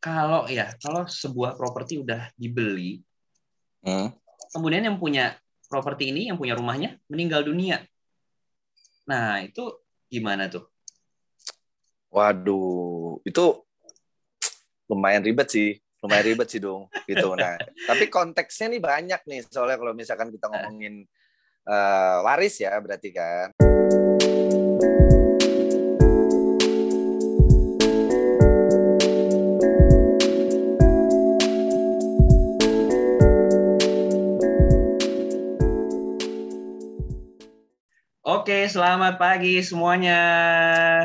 kalau ya kalau sebuah properti udah dibeli, Hmm. kemudian yang punya properti ini, yang punya rumahnya meninggal dunia. Nah itu gimana tuh? Waduh, itu lumayan ribet sih, lumayan ribet sih dong, gitu. Nah, tapi konteksnya nih banyak nih, soalnya kalau misalkan kita ngomongin eh, waris ya, berarti kan. Oke, selamat pagi semuanya.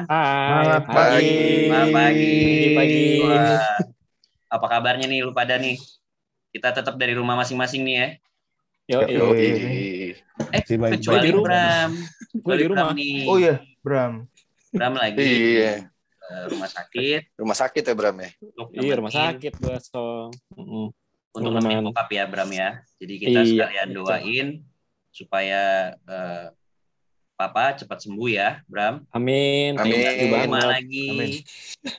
Hai, Selamat pagi. Selamat pagi. Pagi. Wah, apa kabarnya nih lu pada nih? Kita tetap dari rumah masing-masing nih ya. Yo, yo. Eh, Si kecuali di rumah. Bram. Gue di rumah. Bram nih. Oh iya, Bram. Bram lagi Iya, eh, rumah sakit rumah sakit ya Bram ya. untuk Iya, rumah sakit gua song. Mm-mm. untuk nemenin bokap ya Bram ya. Jadi kita Iya, sekalian doain supaya eh, Papa cepat sembuh ya, Bram. Amin. Amin. Rumah banget. lagi, Amin.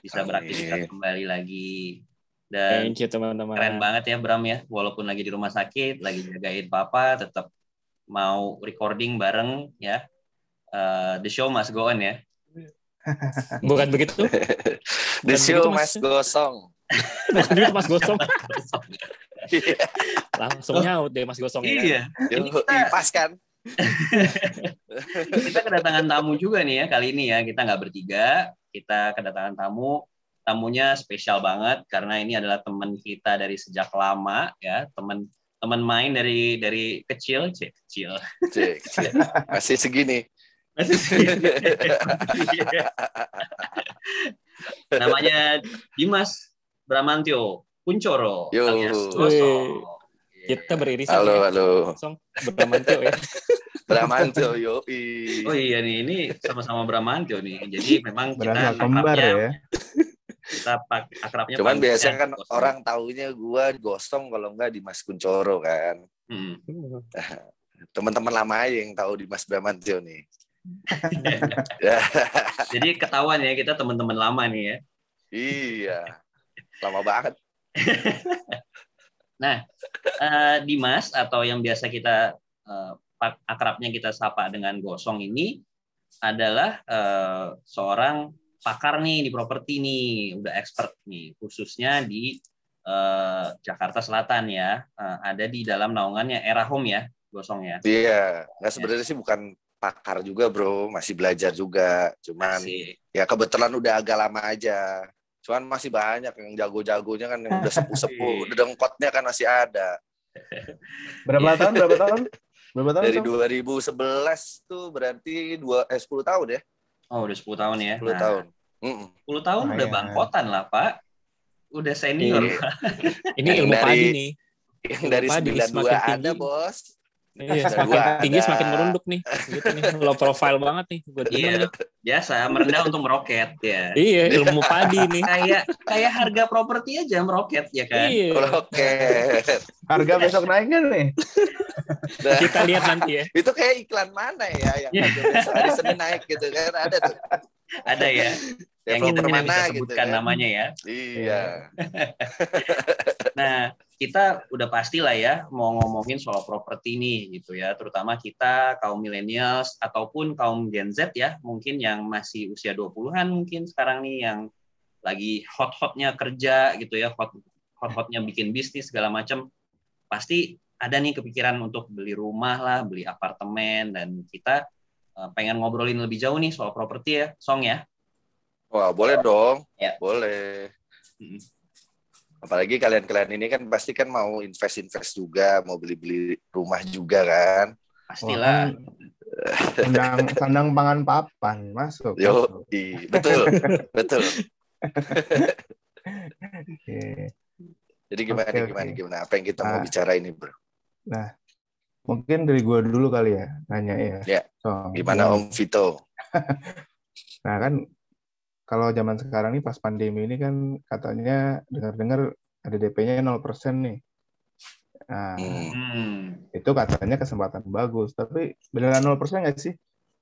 bisa Amin. beraktivitas kembali lagi. Dan Thank you teman-teman. keren banget ya Bram ya, walaupun lagi di rumah sakit, lagi jagain Papa, tetap mau recording bareng ya. Eh, the show must go on ya. Bukan begitu? The Bukan show begitu, Mas. mas gosong. Bukan begitu Mas Gosong. Iya, Langsung nyaut deh Mas Gosong ya. kan? Iya. Ini kita- pas kan? kita kedatangan tamu juga nih ya kali ini ya kita nggak bertiga kita kedatangan tamu tamunya spesial banget karena ini adalah teman kita dari sejak lama ya teman teman main dari dari kecil cek kecil Cek. Masih segini. namanya Dimas Bramantio Kuncoro Yo. alias Gosong. Kita beririsan Halo, ya. halo. Gosong bermantio ya. Bramantio, yoi. Oh iya nih, ini sama-sama Bramantio nih. Jadi memang kita Berasa kembar akrabnya, ya. kita pak akrabnya Cuman biasanya kan Gosong. orang taunya gua gosong kalau enggak di Mas Kuncoro kan. Hmm. Teman-teman lama aja yang tahu di Mas Bramantio nih. Ya, Jadi ketahuan ya kita teman-teman lama nih ya. iya. Lama banget. Eh, Dimas atau yang biasa kita pak- akrabnya kita sapa dengan Gosong ini adalah eh, seorang pakar nih di properti nih, udah expert nih, khususnya di eh, Jakarta Selatan ya. Eh, ada di dalam naungannya Era Home ya, Gosong ya. Iya, nggak sebenarnya sih bukan pakar juga, Bro. Masih belajar juga. Cuman Asik. ya kebetulan udah agak lama aja. Cuman masih banyak yang jago-jagonya kan yang udah sepuh-sepuh, udah dengkotnya kan masih ada. Berapa Iya. tahun? Berapa tahun? Berapa tahun? Dari Sam? 2011 tuh berarti dua eh 10 tahun ya, Oh, udah 10 tahun ya. 10 Nah, tahun. Mm-mm. 10 tahun udah Lumayan. bangkotan lah, Pak. Udah senior. Iya. Ini Yang ilmu dari- padi nih. Yang dari Padi 92 semakin ada. Bos. Iya, Dua semakin tinggi ada. semakin merunduk nih. Gitu nih. Low profile banget nih buat Iya, nih. biasa merendah untuk meroket ya. Iya, ilmu padi nih. Kayak kayak harga properti aja meroket ya kan. Iya. Oke. Harga besok naiknya nih. Nah, Kita lihat nanti ya. itu kayak iklan mana ya yang Iya. hari Senin naik gitu kan? Ada tuh. Ada ya. yang kita tidak bisa gitu sebutkan kan? namanya ya. Iya. Nah, kita udah pastilah ya mau ngomongin soal properti nih gitu ya, terutama kita kaum millennials ataupun kaum Gen Z ya, mungkin yang masih usia 20-an mungkin sekarang nih yang lagi hot-hotnya kerja gitu ya, hot hot-hotnya bikin bisnis segala macam. Pasti ada nih kepikiran untuk beli rumah lah, beli apartemen dan kita eh, pengen ngobrolin lebih jauh nih soal properti ya, Song ya. Wah, boleh dong. Ya. Boleh. Apalagi kalian-kalian ini kan pasti kan mau invest-invest juga, mau beli-beli rumah juga kan. Pastilah. Sandang, sandang pangan papan masuk. Yo, masuk. i, betul, betul. Oke. Jadi gimana, Oke, gimana, oke. gimana? Apa yang kita mau Nah. bicara ini, bro? Mungkin dari gua dulu kali ya nanya ya. Ya. So, Gimana Om Vito? Nah kan kalau zaman sekarang nih pas pandemi ini kan katanya dengar-dengar ada DP-nya 0% nih. Nah, Hmm. Hmm. itu katanya kesempatan bagus, tapi beneran 0% nggak sih?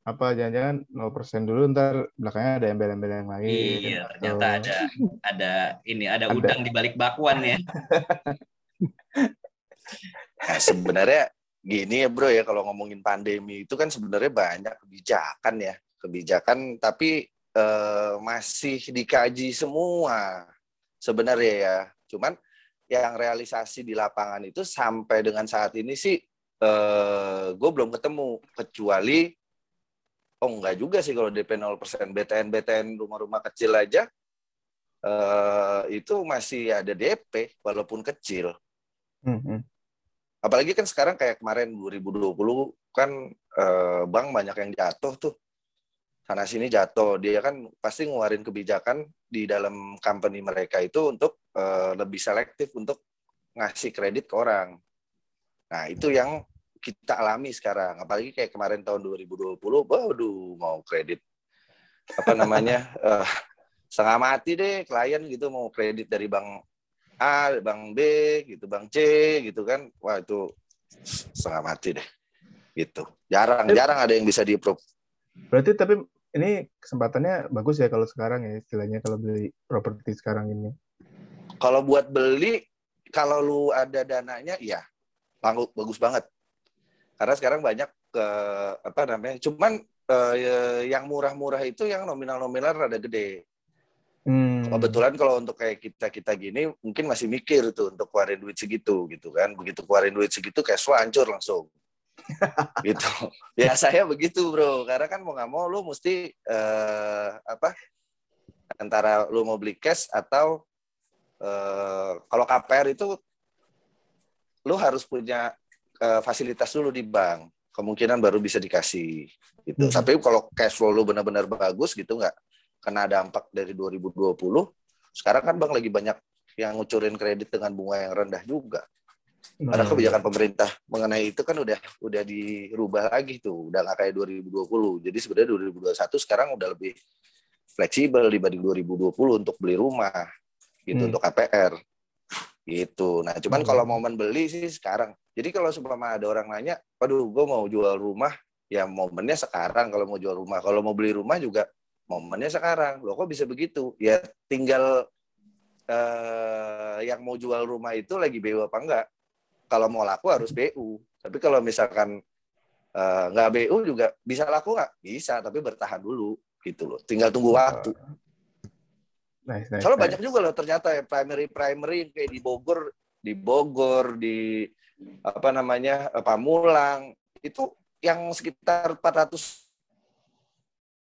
apa jangan-jangan 0% dulu ntar belakangnya ada embel-embel yang lain. Iya, ternyata atau- ada ada ini ada Ada. udang di balik bakwan ya. Nah, sebenarnya gini ya bro ya kalau ngomongin pandemi itu kan sebenarnya banyak kebijakan ya kebijakan tapi eh, masih dikaji semua sebenarnya ya. Cuman yang realisasi di lapangan itu sampai dengan saat ini sih eh, gue belum ketemu. Kecuali oh enggak juga sih kalau DP 0% BTN BTN rumah-rumah kecil aja eh, itu masih ada DP walaupun kecil. Hmm, hmm. apalagi kan sekarang kayak kemarin 2020 kan eh, bank banyak yang jatuh tuh sana sini jatuh dia kan pasti ngeluarin kebijakan di dalam company mereka itu untuk eh, lebih selektif untuk ngasih kredit ke orang nah itu yang kita alami sekarang apalagi kayak kemarin tahun 2020 waduh mau kredit apa namanya eh, setengah mati deh klien gitu mau kredit dari bank A, bank B, gitu, bank C, gitu kan. Wah itu setengah mati deh. Gitu. Jarang, jarang ada yang bisa di approve. Berarti tapi ini kesempatannya bagus ya kalau sekarang ya istilahnya kalau beli properti sekarang ini. Kalau buat beli, kalau lu ada dananya, ya bagus, bagus banget. Karena sekarang banyak ke apa namanya, cuman eh, yang murah-murah itu yang nominal-nominal rada gede. Hmm. Kebetulan kalau untuk kayak kita kita gini mungkin masih mikir tuh untuk keluarin duit segitu gitu kan. Begitu keluarin duit segitu cash flow hancur langsung. gitu. Ya saya begitu bro. Karena kan mau nggak mau lu mesti eh, apa antara lu mau beli cash atau eh, kalau KPR itu lu harus punya eh, fasilitas dulu di bank. Kemungkinan baru bisa dikasih gitu. Hmm. Tapi kalau cash flow lu benar-benar bagus gitu nggak kena dampak dari 2020. Sekarang kan Bang lagi banyak yang ngucurin kredit dengan bunga yang rendah juga. Karena Hmm. kebijakan pemerintah mengenai itu kan udah udah dirubah lagi tuh, udah nggak kayak 2020. Jadi sebenarnya 2021 sekarang udah lebih fleksibel dibanding 2020 untuk beli rumah gitu Hmm. untuk KPR gitu. Nah, cuman Hmm. kalau momen beli sih sekarang. Jadi kalau seumpama ada orang nanya, "Waduh, gue mau jual rumah," ya momennya sekarang kalau mau jual rumah. Kalau mau beli rumah juga momennya sekarang. Loh kok bisa begitu? Ya tinggal eh, yang mau jual rumah itu lagi BU apa enggak. Kalau mau laku harus BU. Tapi kalau misalkan eh, nggak BU juga bisa laku nggak? Bisa, tapi bertahan dulu gitu loh. Tinggal tunggu waktu. Nice, nice, Soalnya nice. banyak juga loh ternyata ya primary primary kayak di Bogor, di Bogor, di apa namanya eh, Pamulang itu yang sekitar 400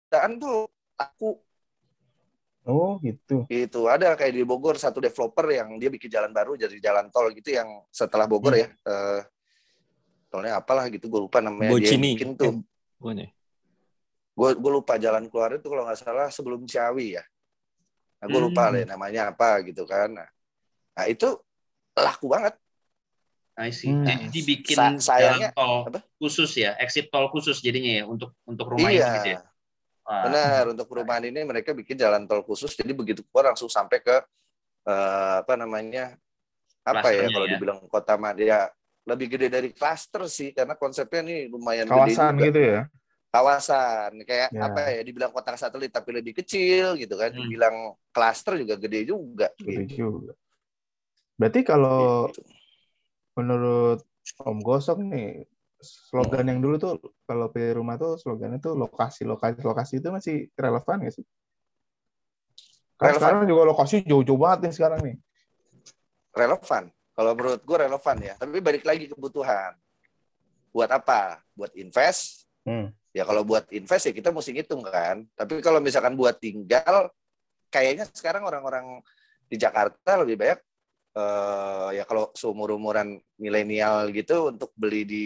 jutaan tuh laku Oh gitu. gitu ada kayak di Bogor satu developer yang dia bikin jalan baru jadi jalan tol gitu yang setelah Bogor Hmm. ya eh, tolnya apalah gitu gue lupa namanya dia Bocini. bikin tuh Eh, bukan ya? gue gue lupa jalan keluar itu kalau nggak salah sebelum Ciawi ya nah, gue lupa Hmm. deh namanya apa gitu kan nah, nah, itu laku banget I see. Hmm. Jadi dibikin Sa- sayangnya- jalan tol apa? khusus ya, exit tol khusus jadinya ya untuk untuk rumah iya ini gitu ya. Wah, benar untuk perumahan ini mereka bikin jalan tol khusus jadi begitu keluar langsung sampai ke eh, apa namanya apa ya kalau ya. dibilang kota Madia lebih gede dari klaster sih karena konsepnya nih lumayan gede Kawasan juga. gitu ya. kawasan kayak Ya. apa ya dibilang kota satelit tapi lebih kecil gitu kan Hmm. dibilang klaster juga gede juga Gede gitu. juga. Berarti kalau Gitu. menurut Om Gosok nih slogan yang dulu tuh kalau pilih rumah tuh slogannya tuh lokasi lokasi lokasi itu masih relevan nggak sih? Relevan. sekarang juga lokasi jauh-jauh banget nih sekarang nih. relevan kalau menurut gue relevan ya tapi balik lagi kebutuhan buat apa buat invest Hmm. ya kalau buat invest ya kita mesti ngitung kan tapi kalau misalkan buat tinggal kayaknya sekarang orang-orang di Jakarta lebih banyak eh, ya kalau seumur umuran milenial gitu untuk beli di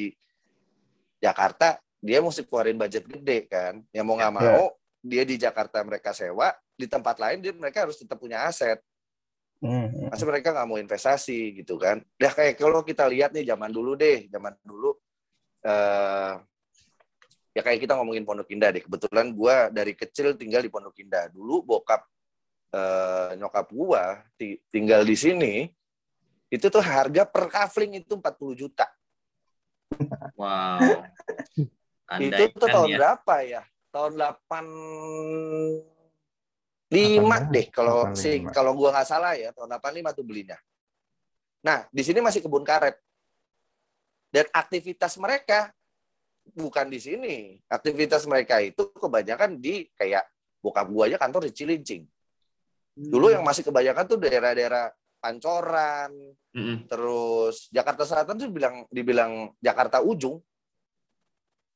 Jakarta dia mesti keluarin budget gede kan? Ya mau nggak Ya. mau dia di Jakarta mereka sewa di tempat lain dia mereka harus tetap punya aset. Hmm. masa mereka nggak mau investasi gitu kan? Ya kayak kalau kita lihat nih zaman dulu deh zaman dulu eh ya kayak kita ngomongin Pondok Indah deh. Kebetulan gua dari kecil tinggal di Pondok Indah. Dulu bokap eh, nyokap gua ti- tinggal di sini itu tuh harga per kafling itu 40 juta wow. Itu tuh tahun ya. berapa ya? Tahun 8 lima 85, deh kalau si 85. kalau gua nggak salah ya tahun 85 tuh belinya. Nah, di sini masih kebun karet. Dan aktivitas mereka bukan di sini. Aktivitas mereka itu kebanyakan di kayak bokap gua aja kantor di Cilincing. Dulu Hmm. yang masih kebanyakan tuh daerah-daerah Pancoran, Mm-mm. terus Jakarta Selatan tuh bilang dibilang Jakarta Ujung,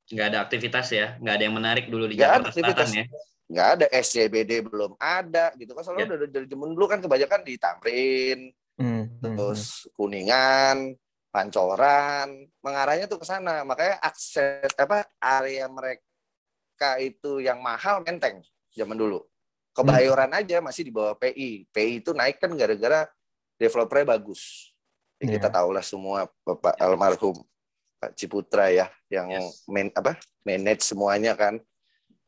nggak ada aktivitas ya, nggak ada yang menarik dulu di Nggak Jakarta aktivitas. Selatan ya. nggak ada SCBD belum ada gitu kan soalnya Ya. udah dari zaman dulu kan kebanyakan di Tamrin, Hmm, hmm, terus Kuningan, Pancoran, mengarahnya tuh ke sana. Makanya akses apa area mereka itu yang mahal Menteng zaman dulu. Kebayoran aja masih di bawah PI. PI itu naik kan gara-gara developernya bagus. Ya, kita Iya. tahu lah semua Bapak almarhum Pak Ciputra ya yang Yes. main apa manage semuanya kan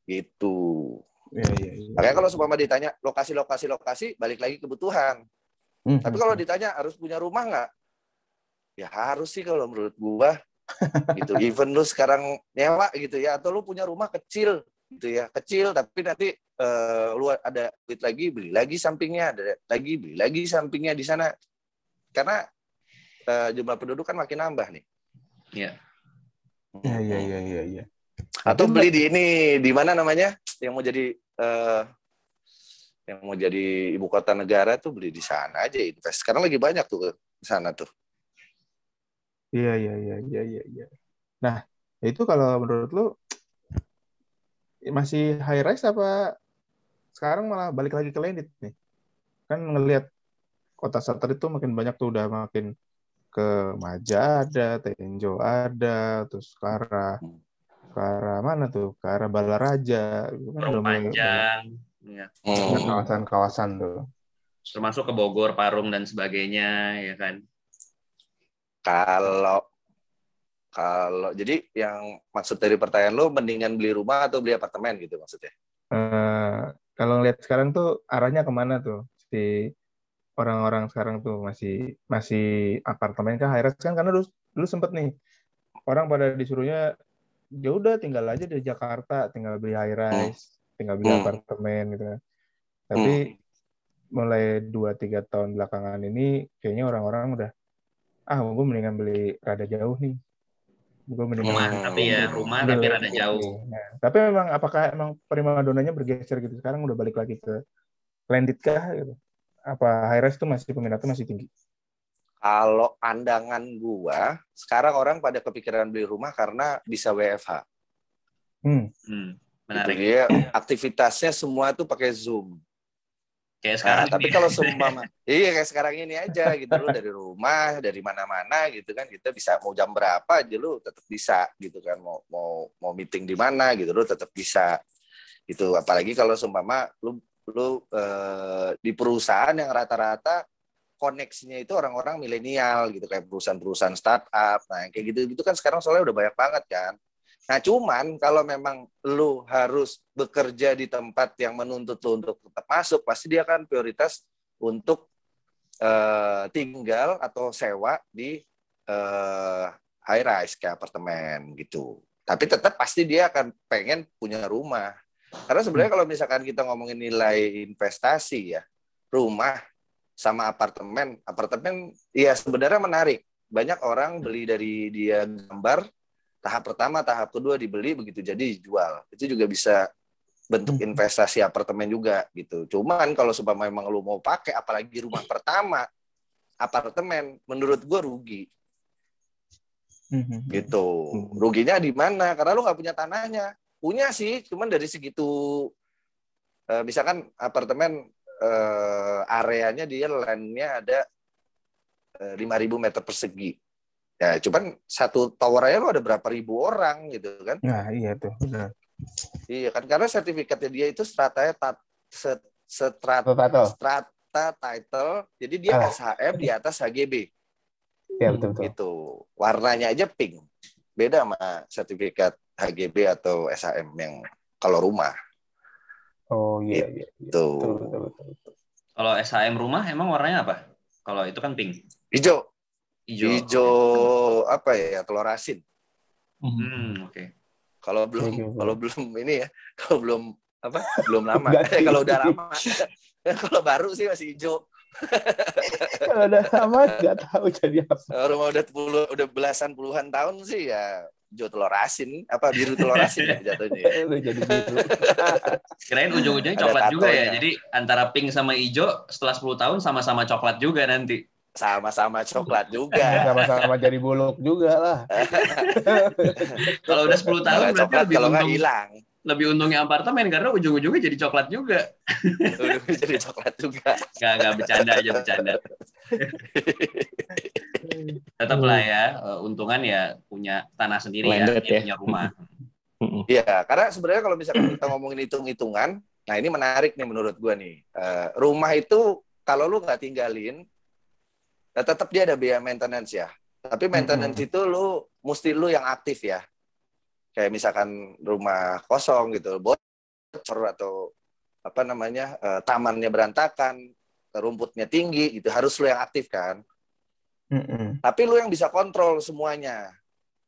gitu. Iya, iya, iya. Makanya kalau supaya ditanya lokasi-lokasi lokasi balik lagi kebutuhan. Hmm, Tapi kalau ditanya harus punya rumah nggak? Ya harus sih kalau menurut gua. gitu. Even lu sekarang nyewa gitu ya atau lu punya rumah kecil gitu ya. Kecil tapi nanti eh, lu ada duit lagi beli lagi sampingnya, ada lagi beli lagi sampingnya di sana. Karena eh, jumlah penduduk kan makin nambah nih. Iya. Iya, iya, iya, iya, iya. Atau Tapi beli di ini di mana namanya? Yang mau jadi eh, yang mau jadi ibu kota negara tuh beli di sana aja invest. Sekarang lagi banyak tuh di sana tuh. Iya, iya, iya, iya, iya, iya. Nah, itu kalau menurut lu masih high rise apa sekarang malah balik lagi ke landed nih? Kan ngelihat kota satelit tuh makin banyak tuh udah makin ke Maja ada, Tenjo ada, terus ke arah ke arah mana tuh? Ke arah Balaraja. Itu kan udah mulai panjang, ya. banyak kawasan-kawasan tuh. termasuk ke Bogor, Parung dan sebagainya, ya kan. Kalau kalau jadi yang maksud dari pertanyaan lo mendingan beli rumah atau beli apartemen gitu maksudnya? Eh, kalau ngeliat sekarang tuh arahnya ke mana tuh? Si orang-orang sekarang tuh masih masih apartemen kah? High rise kan karena dulu dulu sempet nih orang pada disuruhnya ya udah tinggal aja di Jakarta tinggal beli high rise tinggal beli Hmm. apartemen gitu kan. Tapi mulai dua tiga tahun belakangan ini kayaknya orang-orang udah ah gue mendingan beli rada jauh nih gue mendingan Rumah, Hmm. tapi ya rumah tapi rada jauh. Nah, tapi memang apakah emang prima donanya bergeser gitu? Sekarang udah balik lagi ke landed kah gitu? Apa high rise itu masih peminatnya masih tinggi? Kalau pandangan gua, sekarang orang pada kepikiran beli rumah karena bisa WFH. Hmm. Hmm, Gitu. menarik. Dia aktivitasnya semua tuh pakai Zoom. Kayak Nah, sekarang tapi nih. kalau seumpama, iya kayak sekarang ini aja gitu. Lu dari rumah, dari mana-mana gitu kan kita bisa mau jam berapa aja lu tetap bisa gitu kan. Mau mau mau meeting di mana gitu lu tetap bisa gitu. Apalagi kalau seumpama lu lu eh, di perusahaan yang rata-rata koneksinya itu orang-orang milenial gitu kayak perusahaan-perusahaan startup nah yang kayak gitu gitu kan sekarang soalnya udah banyak banget kan Nah, cuman kalau memang lu harus bekerja di tempat yang menuntut lu untuk tetap masuk, pasti dia akan prioritas untuk eh, tinggal atau sewa di eh, high rise kayak apartemen gitu. Tapi tetap pasti dia akan pengen punya rumah. Karena sebenarnya kalau misalkan kita ngomongin nilai investasi ya, rumah sama apartemen, apartemen ya sebenarnya menarik. Banyak orang beli dari dia gambar tahap pertama, tahap kedua dibeli begitu jadi dijual. Itu juga bisa bentuk Hmm. investasi apartemen juga gitu. Cuman kalau sebab memang lu mau pakai apalagi rumah pertama apartemen menurut gua rugi Hmm. gitu. Hmm. Ruginya di mana? Karena lu nggak punya tanahnya. Punya sih, cuman dari segitu eh, misalkan apartemen eh, areanya dia landnya ada eh, 5.000 meter persegi. Ya, cuman satu tower aja lu ada berapa ribu orang gitu kan. Nah, iya tuh. Benar. Iya kan karena sertifikatnya dia itu stratanya set, setrat, Tato. strata title. Jadi dia Ah. SHM di atas HGB Iya, betul betul. gitu. Warnanya aja pink. Beda sama sertifikat HGB atau SHM yang kalau rumah Oh iya iya. iya. itu Betul, betul, betul, betul. Kalau SHM rumah emang warnanya apa? Kalau itu kan pink, hijau. Hijau. Hijau apa ya? Telur asin. Hmm, oke. Kalau belum kalau belum ini ya, kalau belum apa? Belum lama. Kalau udah lama. kalau baru sih masih hijau. Kalau udah lama nggak tahu jadi apa. Kalau rumah udah puluh, udah belasan puluhan tahun sih ya hijau telur asin, apa biru telur asin ya jatuhnya. ya. Udah jadi biru. Kirain ujung-ujungnya coklat juga ya. tatonya. Jadi antara pink sama hijau setelah 10 tahun sama-sama coklat juga nanti. Sama-sama coklat juga. Sama-sama jadi buluk juga lah. Kalau udah 10 tahun Kalau berarti coklat lebih kalau nggak hilang, lebih untungnya apartemen karena ujung-ujungnya jadi coklat juga. udah jadi coklat juga. Nggak, nggak bercanda aja bercanda. Tetaplah ya, eh, untungan ya punya tanah sendiri Landed ya, ya. punya rumah. Iya, karena sebenarnya kalau misalkan kita ngomongin hitung-hitungan, nah ini menarik nih menurut gua nih. Eh, rumah itu kalau lu nggak tinggalin, ya tetap dia ada biaya maintenance ya. Tapi maintenance itu lu mesti lu yang aktif ya. Kayak misalkan rumah kosong gitu, bocor atau apa namanya eh, tamannya berantakan, rumputnya tinggi gitu, harus lu yang aktif kan. Mm-mm. Tapi lu yang bisa kontrol semuanya.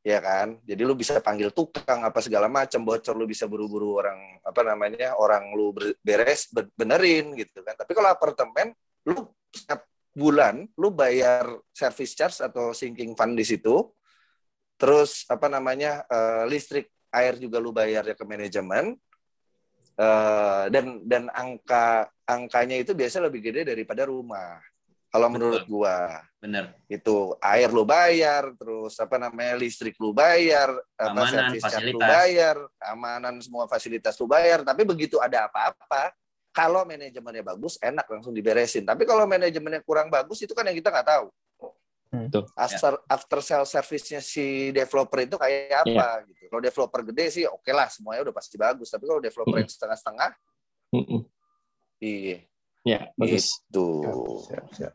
Ya kan? Jadi lu bisa panggil tukang apa segala macam, bocor lu bisa buru-buru orang apa namanya? orang lu ber- beres be- benerin gitu kan. Tapi kalau apartemen lu setiap bulan lu bayar service charge atau sinking fund di situ. Terus apa namanya? eh, listrik, air juga lu bayar ya ke manajemen. Eh, dan dan angka angkanya itu biasa lebih gede daripada rumah. Kalau menurut gua Bener. itu air lu bayar, terus apa namanya listrik lu bayar, apa Keamanan, service charge lu fasilitas. bayar, keamanan semua fasilitas lu bayar. Tapi begitu ada apa-apa, kalau manajemennya bagus, enak langsung diberesin. Tapi kalau manajemennya kurang bagus, itu kan yang kita nggak tahu. Betul. After after sale service-nya si developer itu kayak apa gitu. Kalau developer gede sih oke lah semuanya udah pasti bagus. Tapi kalau developer yang setengah-setengah, Mm-mm. iya Ya, bagus. itu. Siap, siap.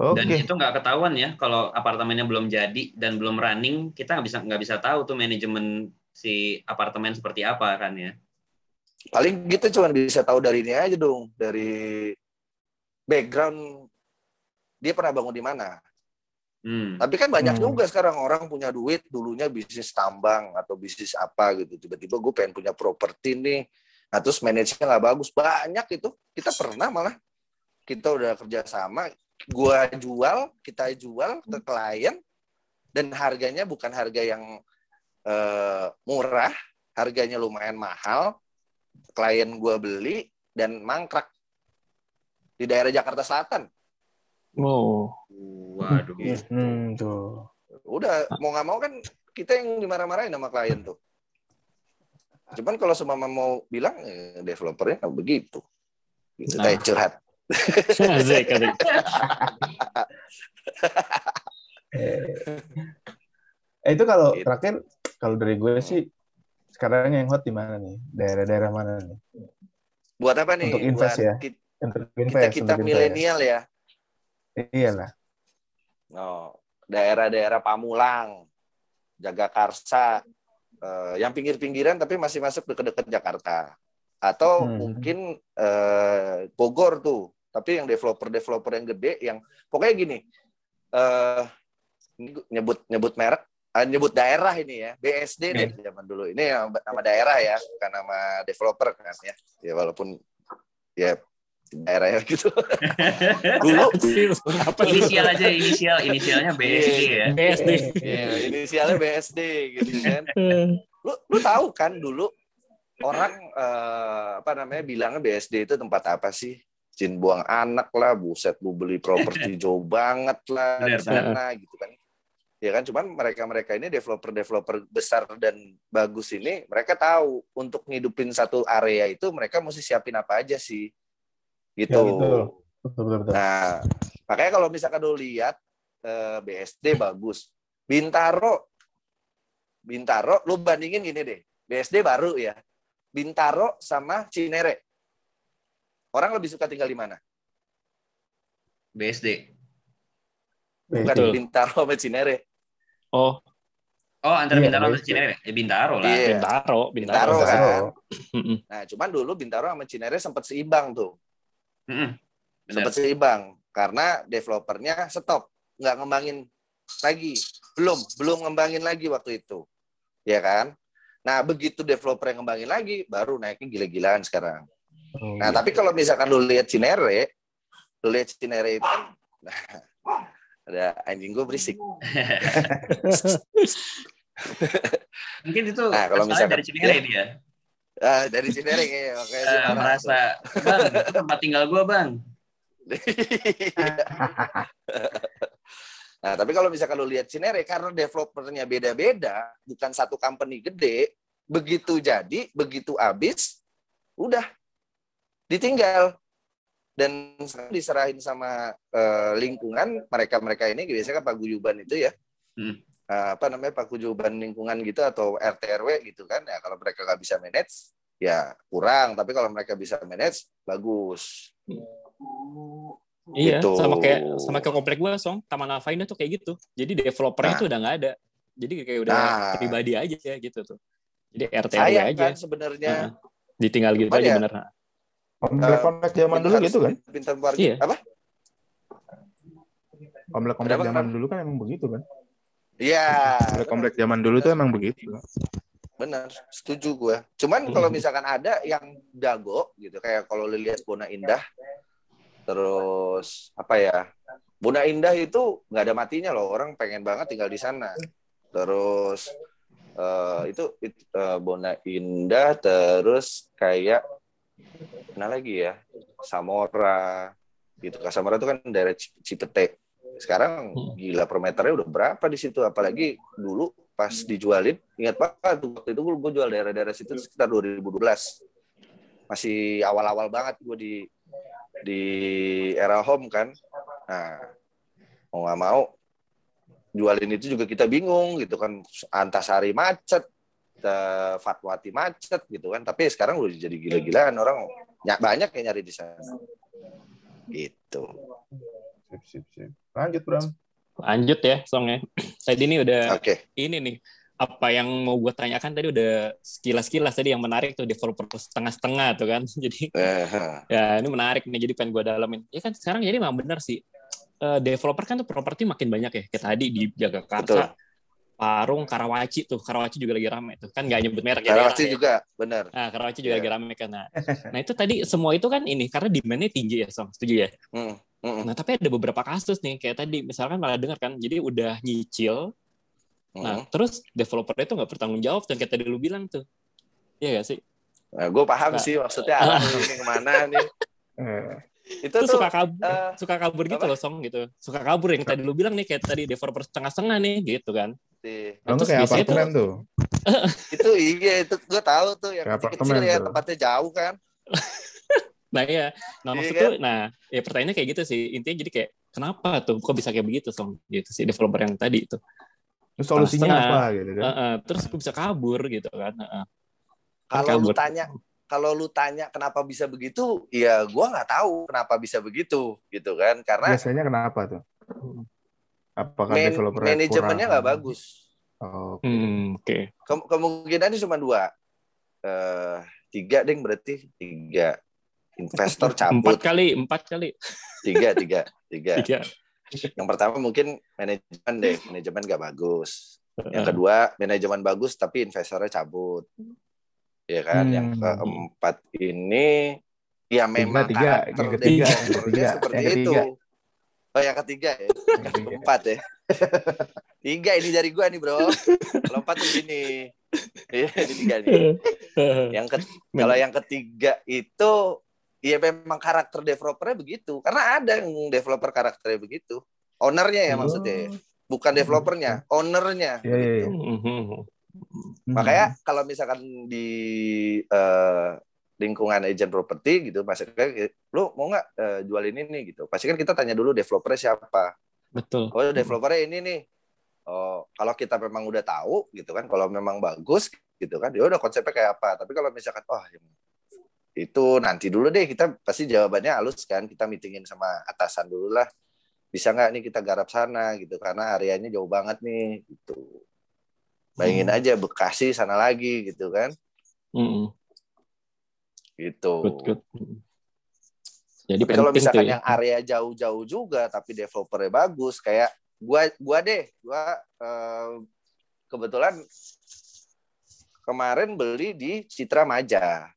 Dan Oke. itu nggak ketahuan ya kalau apartemennya belum jadi dan belum running, kita nggak bisa nggak bisa tahu tuh manajemen si apartemen seperti apa kan ya. Paling kita cuma bisa tahu dari ini aja dong dari background dia pernah bangun di mana. Hmm. tapi kan banyak Hmm. juga sekarang orang punya duit dulunya bisnis tambang atau bisnis apa gitu. Tiba-tiba gue pengen punya properti nih. Nah terus manajernya nggak bagus. Banyak itu. Kita pernah malah. Kita udah kerja sama. Gua jual kita jual ke klien. Dan harganya bukan harga yang eh, murah. Harganya lumayan mahal klien gua beli dan mangkrak di daerah Jakarta Selatan Oh, Waduh. Hmm, tuh. udah mau nggak mau kan kita yang dimarah-marahin sama klien tuh cuman kalau semua mau bilang eh, developernya nggak begitu gitu Nah. kayak curhat asik, asik. Eh, itu kalau Gitu. terakhir kalau dari gue sih sekarang yang hot di mana nih? Daerah-daerah mana nih? buat apa nih Untuk invest buat ya? ki- Untuk kita invest, kita invest. milenial ya Iyalah. oh, daerah-daerah Pamulang Jagakarsa eh, yang pinggir-pinggiran tapi masih masuk dekat-dekat Jakarta atau Hmm. mungkin eh, Bogor tuh tapi yang developer-developer yang gede yang pokoknya gini eh nyebut nyebut merek nyebut daerah ini ya. BSD deh zaman dulu. Ini yang nama daerah ya bukan nama developer kan ya. Ya walaupun ya daerahnya gitu. Dulu? Inisial aja inisial, inisialnya BSD ya. BSD. ya, inisialnya BSD gitu kan. Lu lu tahu kan dulu orang eh, apa namanya bilangnya BSD itu tempat apa sih? Jin buang anak lah buset lu beli properti jauh banget lah di sana gitu kan ya kan cuman mereka mereka ini developer developer besar dan bagus ini mereka tahu untuk ngidupin satu area itu mereka mesti siapin apa aja sih gitu Ya, betul. Betul, betul, betul. Nah, makanya kalau misalkan lu lihat eh, BSD bagus. Bintaro Bintaro lu bandingin gini deh. BSD baru ya. Bintaro sama Cinere. Orang lebih suka tinggal di mana? BSD. Bukan Betul. Bintaro sama Cinere. Oh, Oh, antara Iya, Bintaro sama BSD. Cinere. Ya Bintaro lah. Iya. Bintaro, Bintaro, Bintaro. kan. Nah, cuman dulu Bintaro sama Cinere sempat seimbang tuh. Mm-mm. Bener. Sempat seimbang karena developernya stop, nggak ngembangin lagi. Belum, belum ngembangin lagi waktu itu. Ya kan? Nah, begitu developer yang ngembangin lagi, baru naiknya gila-gilaan sekarang. Oh, Nah, iya. tapi kalau misalkan lu lihat Cinere, lu lihat Cinere itu kan, nah, ada anjing gue berisik. Mungkin itu Nah, kalau misalkan- dari Cinere dia. Ah, dari Cinere makanya dia Eh, marah. merasa, bang, itu tempat tinggal gua bang. nah, tapi kalau misalkan lu lihat Cinere, karena developernya beda-beda, bukan satu company gede, begitu jadi, begitu habis, udah ditinggal dan diserahin sama eh, lingkungan mereka-mereka ini biasanya kan paguyuban itu ya Hmm. Eh, apa namanya paguyuban lingkungan gitu atau RT RW gitu kan ya kalau mereka nggak bisa manage ya kurang tapi kalau mereka bisa manage bagus Iya, Gitu. sama kayak sama kayak komplek gua, Song. Taman Alpha Indah tuh kayak gitu. Jadi developernya Nah. tuh udah nggak ada. Jadi kayak udah Nah. pribadi aja ya gitu tuh. Jadi RT RW sayang aja. kan sebenarnya Heeh. Ditinggal gitu Cuman aja ya, bener. Komplek-komplek zaman dulu gitu kan? pintar warga Iya. apa Komplek-komplek Kenapa, zaman kenapa? dulu kan emang begitu kan? Iya Komplek-komplek zaman dulu tuh emang begitu. benar setuju gue cuman Hmm. kalau misalkan ada yang dago gitu kayak kalau lu lihat Bona Indah terus apa ya Bona Indah itu nggak ada matinya loh orang pengen banget tinggal di sana terus eh, itu, itu eh, Bona Indah terus kayak mana lagi ya Samora. Gitu Samora itu kan daerah Cip- Cipete. Sekarang Hmm. gila per meternya udah berapa di situ? Apalagi dulu pas dijualin ingat banget tuh waktu itu gue jual daerah-daerah situ sekitar 2012 masih awal-awal banget gue di di era home kan. Nah mau nggak mau jualin itu juga kita bingung gitu kan. Antasari macet eh, Fatwati macet gitu kan tapi sekarang udah jadi gila-gilaan orang ny- banyak yang nyari di sana gitu Sip, sip, sip. Lanjut, Bram. Lanjut ya, Song ya. Tadi ini udah oke ini nih apa yang mau gue tanyakan tadi udah sekilas-kilas tadi yang menarik tuh developer setengah-setengah tuh kan. Jadi Eh, ya ini menarik nih jadi pengen gue dalamin. Ya kan sekarang jadi memang benar sih. Eh, developer kan tuh properti makin banyak ya. Kayak tadi di Betul. Parung, Karawaci tuh. Karawaci juga lagi rame tuh. Kan nggak nyebut merek ya. Karena daerah pasti ya. juga benar Nah, Karawaci juga Iya. lagi rame kan. Nah, nah, itu tadi semua itu kan ini karena demand-nya tinggi ya, Song. Setuju ya? Hmm, hmm, Nah, tapi ada beberapa kasus nih kayak tadi misalkan malah dengar kan. Jadi udah nyicil, hmm. Nah, terus developernya itu nggak bertanggung jawab dan kayak tadi lu bilang tuh. Iya gak sih? Nah, gue paham Nah. sih maksudnya arah ini ke mana nih. Eh, Itu Itu tuh suka kabur, eh, suka kabur gitu apa? loh, Song gitu. Suka kabur yang tadi lu bilang nih kayak tadi developer setengah-setengah nih gitu kan. Di- kalau nggak terus kayak apartemen tuh. itu iya itu gue tahu tuh yang Kayak kecil-kecil apartemen ya tuh. tempatnya jauh kan. Nah, iya. Nah, Iya maksud kan? tuh nah, ya pertanyaannya kayak gitu sih. Intinya jadi kayak kenapa tuh kok bisa kayak begitu, Song? Gitu sih developer yang tadi itu. Terus solusinya Setengah-setengah. apa gitu kan? Heeh, terus kok bisa kabur gitu kan. Heeh. Kan Kalau lu tanya kalau lu tanya kenapa bisa begitu, ya gue nggak tahu kenapa bisa begitu gitu kan karena Biasanya kenapa tuh? Apakah man- developer manajemennya nggak bagus. Oh, Hmm, oke. Kem- kemungkinannya cuma dua, eh tiga ding berarti tiga investor Empat cabut kali, empat kali. tiga tiga tiga. Tiga. Yang pertama mungkin manajemen deh, manajemen nggak bagus. Yang kedua manajemen bagus tapi investornya cabut. Ya kan. Yang Hmm. keempat ini ya memang tiga, karakter yang ketiga, yang developernya ketiga, seperti yang itu. Oh yang ketiga ya. Yang ketiga. Keempat ya. tiga ini dari gua nih bro. Kalau empat tuh gini. Iya ini tiga nih. Yang ke, kalau yang ketiga itu ya memang karakter developernya begitu. Karena ada yang developer karakternya begitu. Ownernya ya maksudnya. ya. Bukan developernya, ownernya. Iya. Mhm. Hmm. Makanya kalau misalkan di eh, lingkungan agent properti gitu, maksudnya lu mau nggak eh, jual ini nih gitu. Pasti kan kita tanya dulu developernya siapa. Betul. Oh developernya ini nih. Oh kalau kita memang udah tahu gitu kan, kalau memang bagus gitu kan, ya udah konsepnya kayak apa. Tapi kalau misalkan, oh itu nanti dulu deh kita pasti jawabannya halus kan. Kita meetingin sama atasan dulu lah. Bisa nggak nih kita garap sana gitu karena areanya jauh banget nih gitu. Bayangin Hmm. aja Bekasi sana lagi gitu kan. Mhm. Gitu. Good, good. Jadi Tapi kalau penting misalkan ya. yang area jauh-jauh juga tapi developernya bagus kayak gua gua deh, gua eh, kebetulan kemarin beli di Citra Maja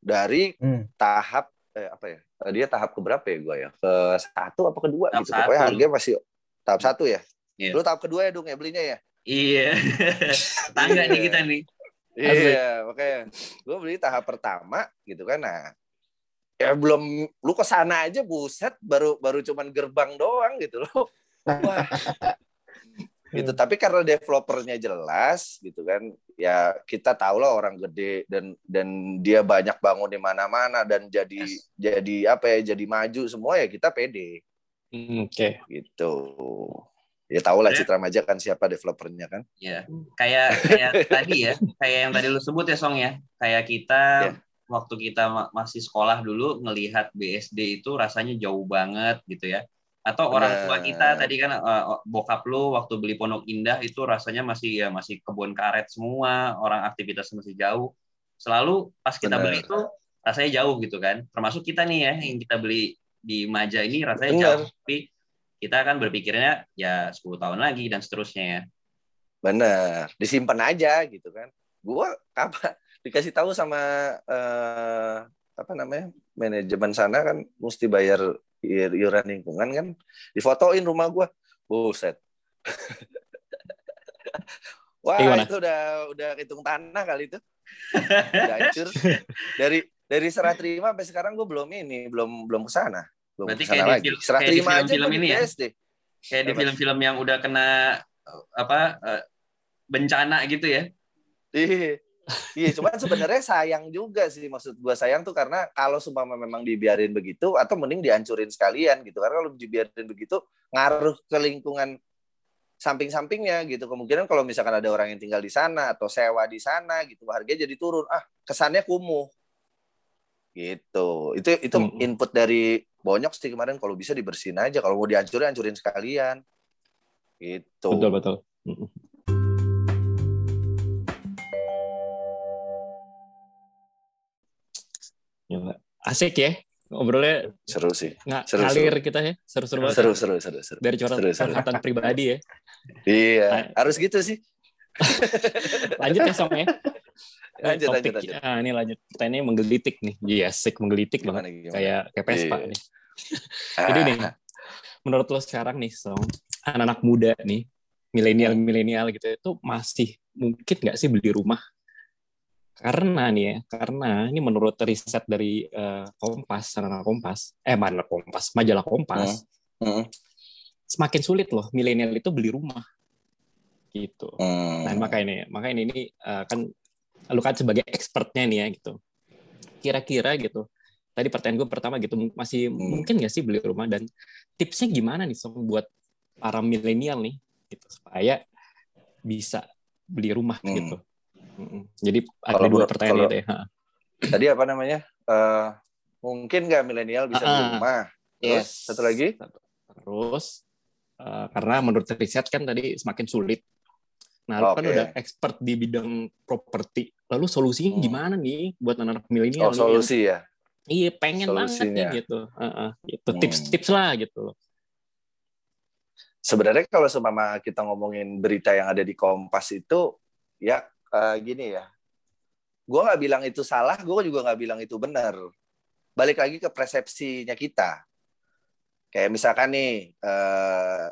dari Hmm. tahap eh, apa ya? Eh, Dia tahap keberapa ya gue ya? Ke satu apa kedua Tahap gitu. Pokoknya satu. harganya masih tahap satu ya. Iya. Lu tahap kedua ya dong ya belinya ya? Iya. Tangga nih kita nih. Iya, makanya gue beli tahap pertama gitu kan. Nah, ya belum lu ke sana aja buset baru baru cuman gerbang doang gitu loh. Wah. gitu. Tapi karena developernya jelas gitu kan, ya kita tahu lah orang gede dan dan dia banyak bangun di mana-mana dan jadi Yes. jadi apa ya jadi maju semua ya kita pede Hmm, Oke. gitu. Ya tahu lah Ya. Citra Maja kan siapa developernya kan. Ya, kayak kayak tadi ya, kayak yang tadi lu sebut ya Song ya. Kayak kita Ya. waktu kita ma- masih sekolah dulu ngelihat BSD itu rasanya jauh banget gitu ya. Atau orang tua kita tadi kan eh, bokap lu waktu beli Pondok Indah itu rasanya masih ya masih kebun karet semua, orang aktivitas masih jauh. Selalu pas kita Benar. beli itu rasanya jauh gitu kan. Termasuk kita nih ya yang kita beli di Maja ini rasanya Benar. jauh, tapi kita kan berpikirnya ya 10 tahun lagi dan seterusnya ya. Bener, disimpan aja gitu kan. Gua apa dikasih tahu sama eh, apa namanya manajemen sana kan mesti bayar iur- iuran lingkungan kan, difotoin rumah gua, buset. Wah Gimana? itu udah udah hitung tanah kali itu, udah hancur. Dari dari serah terima sampai sekarang gua belum ini, belum belum ke sana, belum Berarti kayak di lagi. film- Serah kayak di terima aja film-film gua di ini ya? BSD. kayak di film-film yang udah kena apa eh, bencana gitu ya Iya. Iya, cuman sebenarnya sayang juga sih maksud gua sayang tuh karena kalau seumpama memang dibiarin begitu atau mending dihancurin sekalian gitu. Karena kalau dibiarin begitu ngaruh ke lingkungan samping-sampingnya gitu. Kemungkinan kalau misalkan ada orang yang tinggal di sana atau sewa di sana gitu, harganya jadi turun. Ah, kesannya kumuh. Gitu. Itu itu Hmm. input dari Bonyok sih kemarin kalau bisa dibersihin aja. Kalau mau dihancurin, hancurin sekalian. Gitu. Betul betul. Asik ya ngobrolnya Seru sih. nggak Seru, ngalir kita ya seru-seru banget Seru, seru, seru, seru. dari curhat Seru, seru. curhatan pribadi ya Iya, Nah. harus gitu sih. lanjut ya song ya Lanjut, Topik, lanjut, lanjut. ah, ini lanjut pertanyaannya menggelitik nih iya asik menggelitik Gimana, banget gimana? kayak kayak Vespa Iya. nih Jadi Ah, nih, menurut lo sekarang nih, Song, anak-anak muda nih, milenial-milenial gitu, itu masih mungkin nggak sih beli rumah? Karena nih ya, karena ini menurut riset dari eh, Kompas, anak-anak Kompas, eh mana Kompas, majalah Kompas, Hmm. semakin sulit loh milenial itu beli rumah, gitu. Hmm. Nah, makanya ini, makanya ini, ini eh, kan lu kan sebagai expertnya nih ya gitu. Kira-kira gitu. Tadi pertanyaan gue pertama gitu, masih Hmm. mungkin nggak sih beli rumah dan tipsnya gimana nih Song buat para milenial nih gitu supaya bisa beli rumah Hmm. gitu. Mm-mm. Jadi ada Kalau dua pertanyaan kalau- itu ya. Tadi apa namanya? Eh, mungkin nggak milenial bisa beli Ah, ah. rumah. Terus Yes. satu lagi? Terus eh, karena menurut riset kan tadi semakin sulit. Nah, lu kan Oke. udah expert di bidang properti. Lalu solusinya Hmm. gimana nih buat anak-anak milenial Oh, yang solusi ya. Iya pengen banget Solusinya. nih gitu. Heeh, gitu. Hmm. Tips-tips lah gitu. Sebenarnya kalau seumpama kita ngomongin berita yang ada di Kompas itu, ya eh, gini ya. Gue nggak bilang itu salah, gue juga nggak bilang itu benar. Balik lagi ke persepsinya kita. Kayak misalkan nih, eh,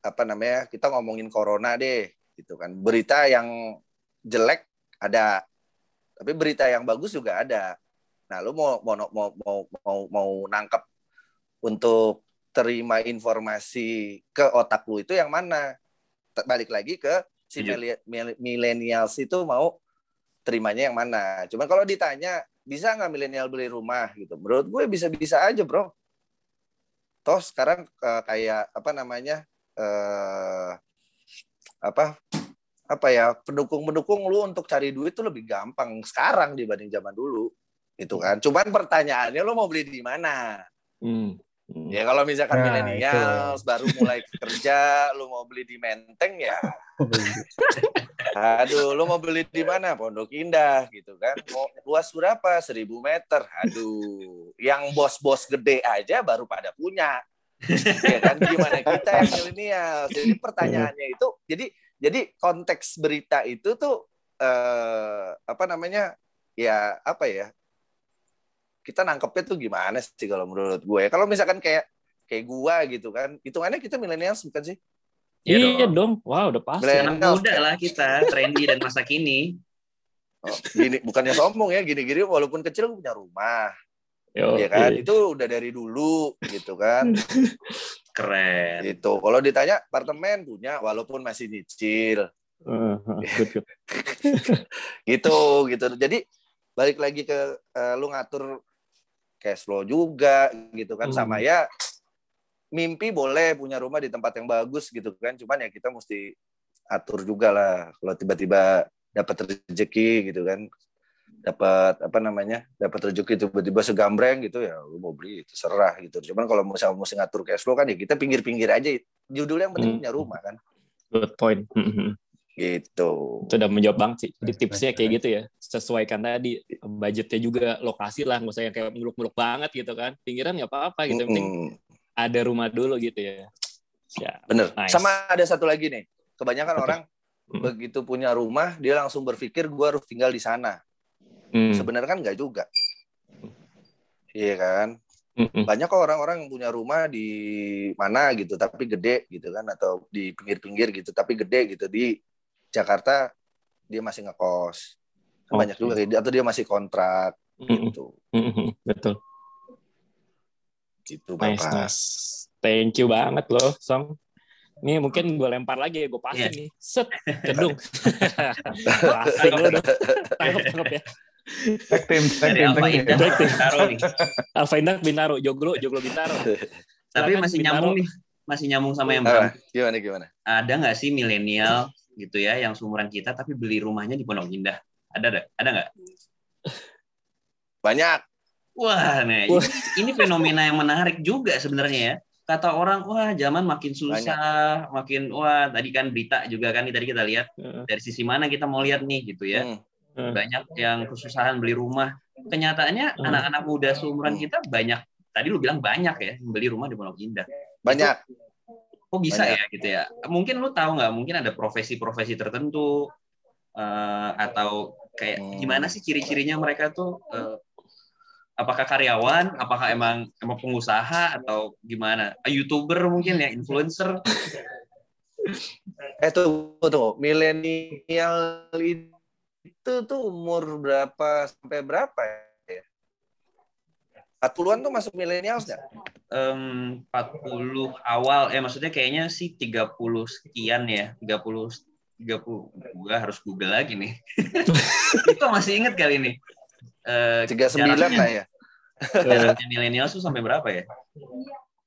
apa namanya, kita ngomongin corona deh, gitu kan. Berita yang jelek ada, tapi berita yang bagus juga ada. Nah, lu mau mau mau mau mau, mau nangkep untuk terima informasi ke otak lu itu yang mana? Balik lagi ke si Iya. mili- mil- millennials itu mau terimanya yang mana? Cuma kalau ditanya bisa nggak milenial beli rumah gitu? Menurut gue bisa-bisa aja bro. Toh sekarang eh, kayak apa namanya eh apa apa ya pendukung-pendukung lu untuk cari duit itu lebih gampang sekarang dibanding zaman dulu itu kan. Cuman pertanyaannya lu mau beli di mana? Hmm. Hmm. Ya kalau misalkan Nah, milenials baru mulai kerja, lu mau beli di Menteng ya, aduh, lu mau beli di mana? Pondok Indah gitu kan. Mau luas berapa? Seribu meter. Aduh, yang bos-bos gede aja baru pada punya. Ya kan gimana kita yang milenial. Jadi pertanyaannya itu, jadi jadi konteks berita itu tuh eh, apa namanya ya apa ya kita nangkepnya tuh gimana sih kalau menurut gue kalau misalkan kayak kayak gua gitu kan hitungannya kita milenial bukan sih Iya Iya dong. Wah, udah pasti. Anak muda lah kita, trendy dan masa kini. oh, gini bukannya sombong ya gini-gini walaupun kecil punya rumah Yo, ya kan? Iya. itu udah dari dulu gitu kan? Keren. itu kalau ditanya apartemen punya walaupun masih nyicil. Good, good. gitu gitu. Jadi balik lagi ke eh, lu ngatur cash flow juga gitu kan? Hmm. sama ya mimpi boleh punya rumah di tempat yang bagus gitu kan? Cuman ya kita mesti atur juga lah kalau tiba-tiba dapat rezeki gitu kan dapat apa namanya dapat rezeki tiba-tiba segambreng gitu ya lu mau beli terserah gitu cuman kalau misalnya mesti ngatur cash flow kan ya kita pinggir-pinggir aja judulnya yang penting Hmm. punya rumah kan Good point. Hmm, hmm. gitu Itu udah menjawab banget sih. Jadi tipsnya kayak gitu ya. Sesuaikan tadi budgetnya juga lokasi lah, nggak usah yang kayak muluk-muluk banget gitu kan. Pinggiran nggak apa-apa gitu. Yang penting ada rumah dulu gitu ya. Ya. Bener. Nice. Sama ada satu lagi nih. Kebanyakan orang begitu punya rumah, dia langsung berpikir gue harus tinggal di sana. Hmm. Sebenarnya kan nggak juga. Iya kan. Hmm. Banyak kok orang-orang yang punya rumah di mana gitu, tapi gede gitu kan, atau di pinggir-pinggir gitu, tapi gede gitu di Jakarta dia masih ngekos. Banyak Oke. juga gitu. atau dia masih kontrak Hmm, gitu. Hmm. Betul. Gitu Nice, Bapak. nice. Thank you banget loh, Song. Ini mungkin gue lempar lagi ya, gue passing Iya. nih. Set, cedung. passing lo dong. Tangkap, tangkap ya. Tag team, tag team, Alfa tag team. Bintaro nih. Alfa Indah Bintaro, Joglo, Joglo Bintaro. Tapi Silakan, masih Bintaro. nyambung nih. Masih nyambung sama yang Ah, Bram. gimana gimana? Ada nggak sih milenial gitu ya yang seumuran kita tapi beli rumahnya di Pondok Indah? Ada ada ada nggak? Banyak. Wah, nah Wah. ini, ini fenomena yang menarik juga sebenarnya ya. Kata orang, wah zaman makin susah, makin wah tadi kan berita juga kan tadi kita lihat dari sisi mana kita mau lihat nih gitu ya. Hmm. Heeh. Banyak yang kesusahan beli rumah. Kenyataannya Hmm. anak-anak muda seumuran Hmm. kita banyak. Tadi lu bilang banyak ya beli rumah di Pondok Indah. Banyak. Kok bisa Banyak. ya gitu ya? Mungkin lu tahu nggak? Mungkin ada profesi-profesi tertentu eh, atau kayak Hmm. gimana sih ciri-cirinya mereka tuh? eh, apakah karyawan? Apakah emang emang pengusaha atau gimana? Ah, Youtuber mungkin ya, influencer? Eh tunggu tunggu, milenial itu tuh umur berapa sampai berapa ya? 40-an tuh masuk milenial nggak? Em, 40 awal, eh maksudnya kayaknya sih 30 sekian ya, 30 30 gua harus Google lagi nih. Itu masih inget kali ini. Eh, 39 jaraknya- lah ya. jaraknya milenial tuh sampai berapa ya?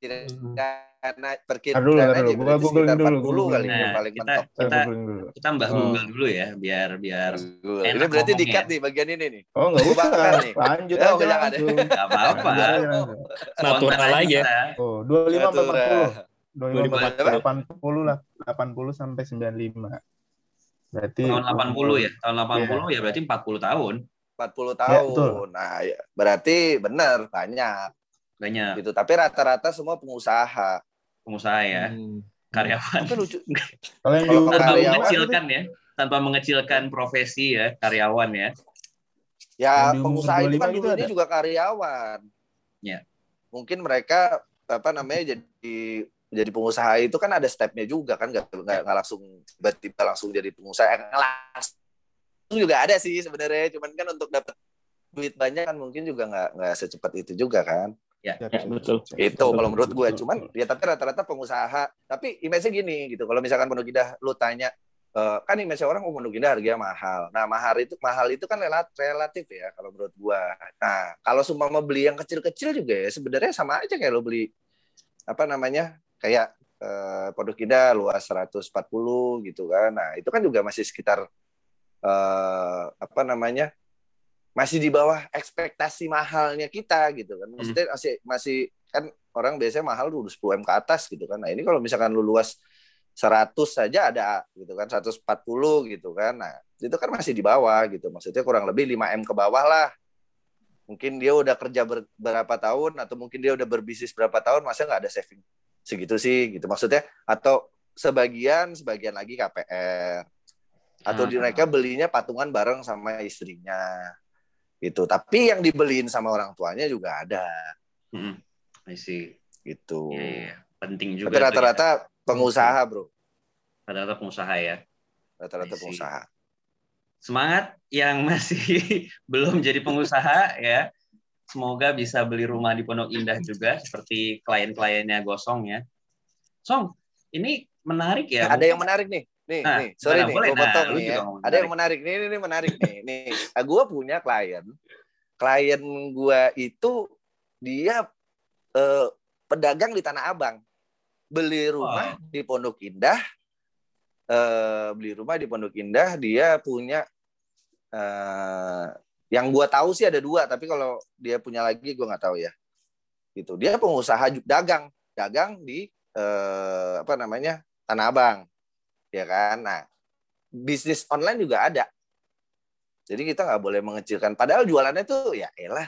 Karena Tar perkiraan dulu, aja dulu. Gua googling dulu, 40 kali googling. yang paling Nah, mentok. Kita- dulu. Kita mbah Oh. Google dulu ya, biar biar Google. enak Ini berarti dikat nih bagian ini nih. Oh, nggak usah. bakar nih. Lanjut Eh, oh, aja jangan. apa-apa. Natural aja. kita. Oh, 25 sampai Natura. 40. 25 sampai Berapa? 80 lah. 80 sampai 95. Berarti Tahun 80 ya, tahun 80 ya berarti 40 tahun. 40 Ya, betul. tahun. Nah, ya, berarti benar banyak Banyak gitu. Tapi rata-rata semua pengusaha. pengusaha ya, Hmm. karyawan. Tapi lucu. Kalau yang Tanpa karyawan 25 mengecilkan ya, tanpa mengecilkan profesi ya, karyawan ya. Ya, Yang pengusaha itu 25 kan dulunya ada? juga karyawan. Ya. Mungkin mereka apa namanya jadi jadi pengusaha itu kan ada stepnya juga kan nggak nggak nggak langsung tiba-tiba langsung jadi pengusaha Eh, langsung juga ada sih sebenarnya cuman kan untuk dapat duit banyak kan mungkin juga nggak nggak secepat itu juga kan Ya, Ya, betul. itu kalau menurut gue cuman ya tapi rata-rata pengusaha tapi image-nya gini gitu. Kalau misalkan Pondok Indah lu tanya eh, kan image orang oh Pondok Indah harganya mahal. Nah mahal itu mahal itu kan relat- relatif ya kalau menurut gua. Nah kalau mau beli yang kecil-kecil juga ya sebenarnya sama aja kayak lo beli apa namanya kayak eh, Pondok Indah luas 140 gitu kan. Nah itu kan juga masih sekitar eh, apa namanya masih di bawah ekspektasi mahalnya kita gitu kan. Maksudnya masih masih kan orang biasanya mahal dulu 10 M ke atas gitu kan. Nah, ini kalau misalkan lu luas 100 saja ada gitu kan 140 gitu kan. Nah, itu kan masih di bawah gitu. Maksudnya kurang lebih 5 M ke bawah lah. Mungkin dia udah kerja ber- berapa tahun atau mungkin dia udah berbisnis berapa tahun masa nggak ada saving segitu sih gitu maksudnya atau sebagian sebagian lagi KPR atau di Ah. mereka belinya patungan bareng sama istrinya gitu tapi yang dibeliin sama orang tuanya juga ada Mm-mm. I see. gitu Iya, iya, iya. Penting juga. tapi ya. rata-rata pengusaha bro Rata-rata pengusaha ya. rata-rata pengusaha Semangat yang masih belum jadi pengusaha ya. Semoga bisa beli rumah di Pondok Indah juga seperti klien-kliennya Gosong ya. Song, ini menarik ya. ada yang menarik nih nih Nah, nih sorry nih gue nah, potong lu nih ya ada yang menarik nih ini, menarik nih nih. Gue punya klien. Klien gue itu dia eh, pedagang di Tanah Abang. Beli rumah Wow. di Pondok Indah eh, beli rumah di Pondok Indah dia punya eh, yang gue tahu sih ada dua tapi kalau dia punya lagi gue nggak tahu ya. Gitu dia pengusaha dagang. Dagang di eh, apa namanya Tanah Abang ya kan? Nah bisnis online juga ada. Jadi kita nggak boleh mengecilkan. Padahal jualannya tuh ya elah.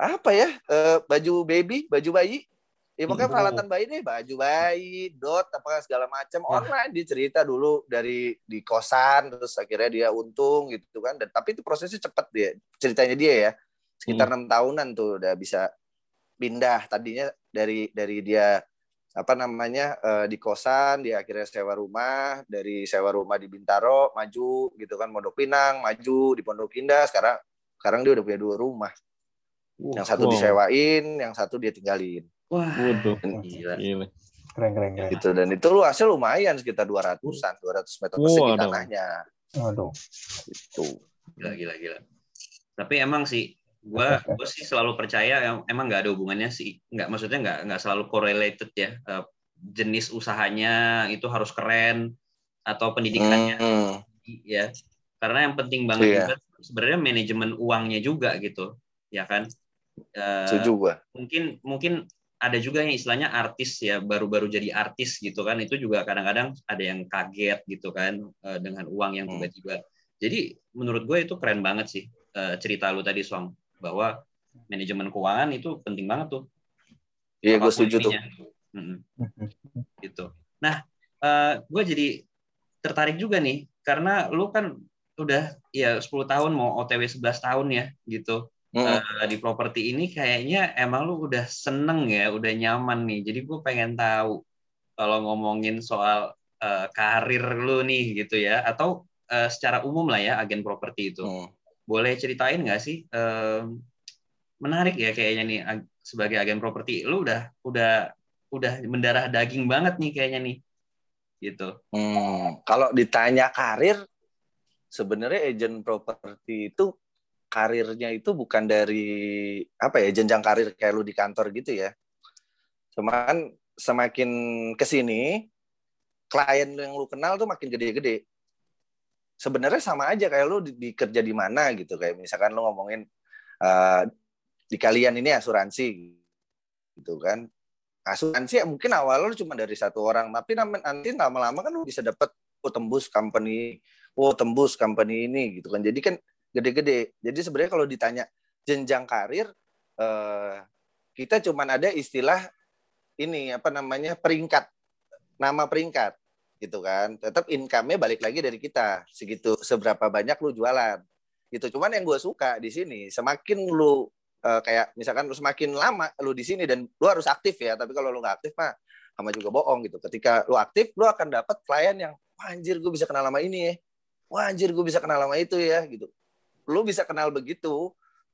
Apa ya? Eh, baju baby baju bayi. Ya pokoknya peralatan bayi deh baju bayi dot apa segala macam. Wah. online dia cerita dulu dari di kosan terus akhirnya dia untung gitu kan. Dan tapi itu prosesnya cepat dia ceritanya dia ya. Sekitar enam tahunan tuh udah bisa pindah. Tadinya dari dari dia apa namanya eh, di kosan dia akhirnya sewa rumah dari sewa rumah di Bintaro maju gitu kan Pondok Pinang maju di Pondok Indah sekarang sekarang dia udah punya dua rumah yang satu Wow. disewain yang satu dia tinggalin Wah, Waduh. gila. Keren, keren, keren. gitu dan itu lu hasil lumayan sekitar 200-an 200 meter persegi Waduh. tanahnya Waduh. itu Gila, gila, gila. Tapi emang sih, gue gue sih selalu percaya em- emang nggak ada hubungannya sih. Nggak maksudnya nggak nggak selalu correlated ya. Eh, jenis usahanya itu harus keren atau pendidikannya Hmm. ya. Karena yang penting banget Iya. juga sebenarnya manajemen uangnya juga gitu, ya kan? Eh, setuju gua mungkin mungkin ada juga yang istilahnya artis ya baru-baru jadi artis gitu kan itu juga kadang-kadang ada yang kaget gitu kan eh, dengan uang yang Hmm. tiba-tiba jadi menurut gue itu keren banget sih cerita lu tadi Song bahwa manajemen keuangan itu penting banget tuh iya gue setuju tuh. Mm-mm, gitu nah eh, gue jadi tertarik juga nih karena lu kan udah ya 10 tahun mau OTW 11 tahun ya gitu Hmm. eh, di properti ini kayaknya emang lu udah seneng ya, udah nyaman nih. Jadi gue pengen tahu kalau ngomongin soal eh, karir lu nih gitu ya, atau eh, secara umum lah ya agen properti itu. Hmm. Boleh ceritain nggak sih? Eh, menarik ya kayaknya nih ag- sebagai agen properti, lu udah udah udah mendarah daging banget nih kayaknya nih, gitu. Hmm, kalau ditanya karir, sebenarnya agent properti itu karirnya itu bukan dari apa ya jenjang karir kayak lu di kantor gitu ya. Cuman semakin ke sini klien yang lu kenal tuh makin gede-gede. Sebenarnya sama aja kayak lu di, di kerja di mana gitu kayak misalkan lu ngomongin eh, di kalian ini asuransi gitu kan. Asuransi ya mungkin awal lu cuma dari satu orang, tapi nanti lama-lama kan lu bisa dapat oh tembus company, oh tembus company ini gitu kan. Jadi kan gede-gede. Jadi sebenarnya kalau ditanya jenjang karir, eh, kita cuman ada istilah ini apa namanya peringkat, nama peringkat gitu kan. Tetap income-nya balik lagi dari kita segitu seberapa banyak lu jualan gitu. Cuman yang gue suka di sini semakin lu eh, kayak misalkan lu semakin lama lu di sini dan lu harus aktif ya. Tapi kalau lu nggak aktif mah sama juga bohong gitu. Ketika lu aktif, lu akan dapat klien yang wah anjir gue bisa kenal sama ini ya. Wah anjir gue bisa kenal sama itu ya gitu. Lu bisa kenal begitu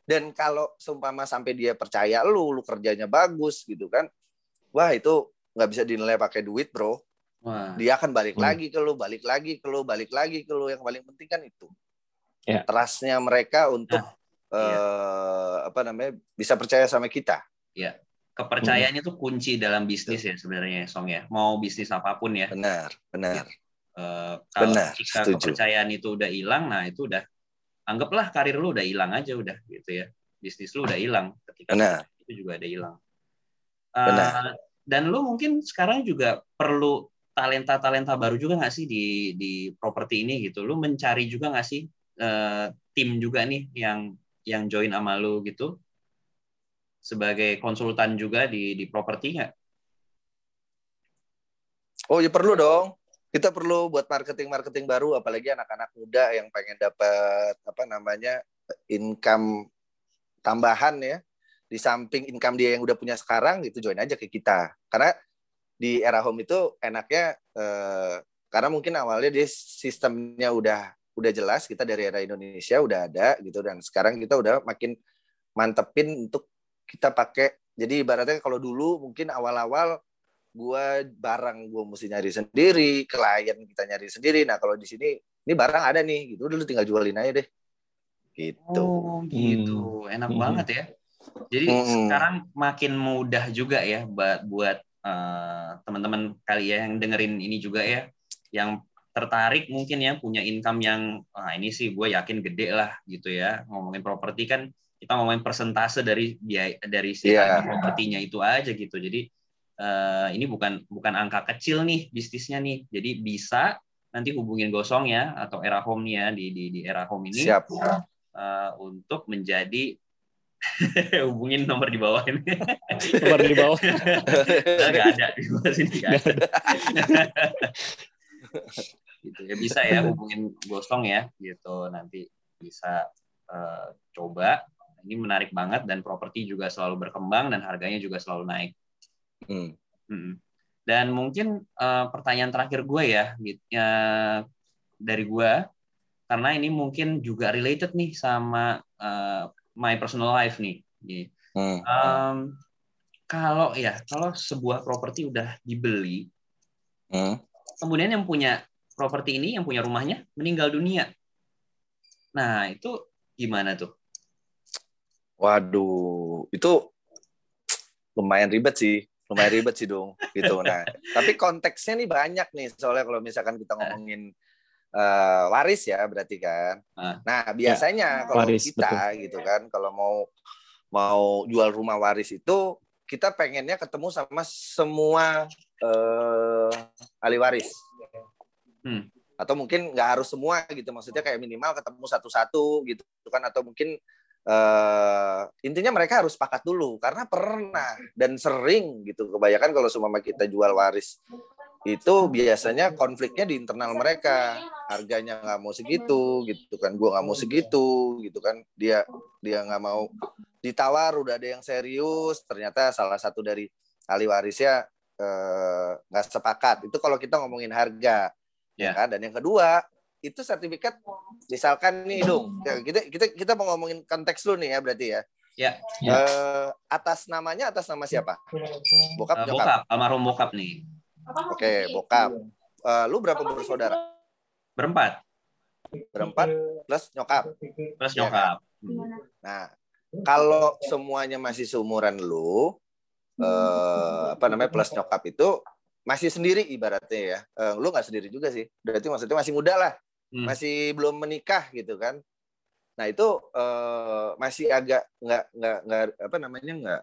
dan kalau seumpama sampai dia percaya lu, lu kerjanya bagus gitu kan. Wah itu nggak bisa dinilai pakai duit bro. Wah, Dia akan balik Hmm. lagi ke lu, balik lagi ke lu, balik lagi ke lu. Yang paling penting kan itu. Ya. Trustnya mereka untuk Nah, iya. eh, apa namanya bisa percaya sama kita. kepercayaan itu kunci dalam bisnis ya sebenarnya Song ya. Mau bisnis apa pun ya. Benar, benar. Eh, kalau Benar, setuju. kepercayaan itu udah hilang, nah itu udah anggaplah karir lu udah hilang aja udah gitu ya. Bisnis lu udah hilang ketika Benar. itu juga ada hilang. Eh, Benar. dan lu mungkin sekarang juga perlu talenta-talenta baru juga nggak sih di di properti ini gitu. Lu mencari juga nggak sih eh, tim juga nih yang yang join sama lu gitu sebagai konsultan juga di di properti nggak? Oh ya perlu dong. kita perlu buat marketing-marketing baru apalagi anak-anak muda yang pengen dapat apa namanya income tambahan ya di samping income dia yang udah punya sekarang itu join aja ke kita karena di era home itu enaknya eh, karena mungkin awalnya dia sistemnya udah udah jelas kita dari era Indonesia udah ada gitu dan sekarang kita udah makin mantepin untuk kita pakai jadi ibaratnya kalau dulu mungkin awal-awal gua barang gua mesti nyari sendiri klien kita nyari sendiri nah kalau di sini ini barang ada nih gitu dulu tinggal jualin aja deh gitu Oh, gitu. Enak Hmm. banget ya. Jadi Hmm. sekarang makin mudah juga ya buat buat eh, teman-teman kali ya yang dengerin ini juga ya, yang tertarik mungkin ya punya income yang ah ini sih gue yakin gede lah gitu ya. Ngomongin properti kan kita ngomongin persentase dari biaya dari si harga propertinya itu aja gitu. Jadi eh, ini bukan bukan angka kecil nih bisnisnya nih. Jadi bisa nanti hubungin Gosong ya atau Era Home nih ya di di, di Era Home ini siap eh, untuk menjadi hubungin nomor di bawah ini. Nomor di bawah. Nggak ada di bawah sini nggak ada. gitu ya bisa ya hubungin Gosong ya gitu nanti bisa eh, coba. Ini menarik banget dan properti juga selalu berkembang dan harganya juga selalu naik. Hmm. Dan mungkin eh, pertanyaan terakhir gue ya, gitu, ya, dari gue, karena ini mungkin juga related nih sama eh, my personal life nih. Nih. Hmm. Em, kalau ya, kalau sebuah properti udah dibeli, Hmm. kemudian yang punya properti ini, yang punya rumahnya meninggal dunia. Nah itu gimana tuh? Waduh, itu lumayan ribet sih, lumayan ribet sih dong, gitu. Nah, tapi konteksnya nih banyak nih, soalnya kalau misalkan kita ngomongin eh, waris ya, berarti kan. Ah. Nah, biasanya kalau waris, kita gitu kan, kalau mau mau jual rumah waris itu kita pengennya ketemu sama semua eh, ahli waris. Hmm. Atau mungkin nggak harus semua gitu, maksudnya kayak minimal ketemu satu-satu gitu kan, atau mungkin eh intinya mereka harus sepakat dulu karena pernah dan sering gitu kebanyakan kalau seumpama kita jual waris itu biasanya konfliknya di internal mereka. Harganya nggak mau segitu gitu kan. Gua nggak mau segitu gitu kan. Dia dia nggak mau. Ditawar udah ada yang serius. Ternyata salah satu dari ahli warisnya eh, nggak sepakat. Itu kalau kita ngomongin harga ya Ya. kan. Dan yang kedua itu sertifikat misalkan nih dong ya, kita kita kita mau ngomongin konteks lu nih ya berarti ya. Ya. Ya. Eh, atas namanya atas nama siapa? Bokap Eh, nyokap bokap, almarhum bokap nih, oke bokap. Eh, lu berapa bersaudara berempat, berempat plus nyokap? Plus Iya nyokap. Hmm. nah kalau semuanya masih seumuran lu eh, apa namanya plus nyokap itu masih sendiri ibaratnya ya. Eh, lu nggak sendiri juga sih. Berarti maksudnya masih muda lah. Hmm. masih belum menikah gitu kan. Nah itu eh, masih agak nggak nggak nggak apa namanya nggak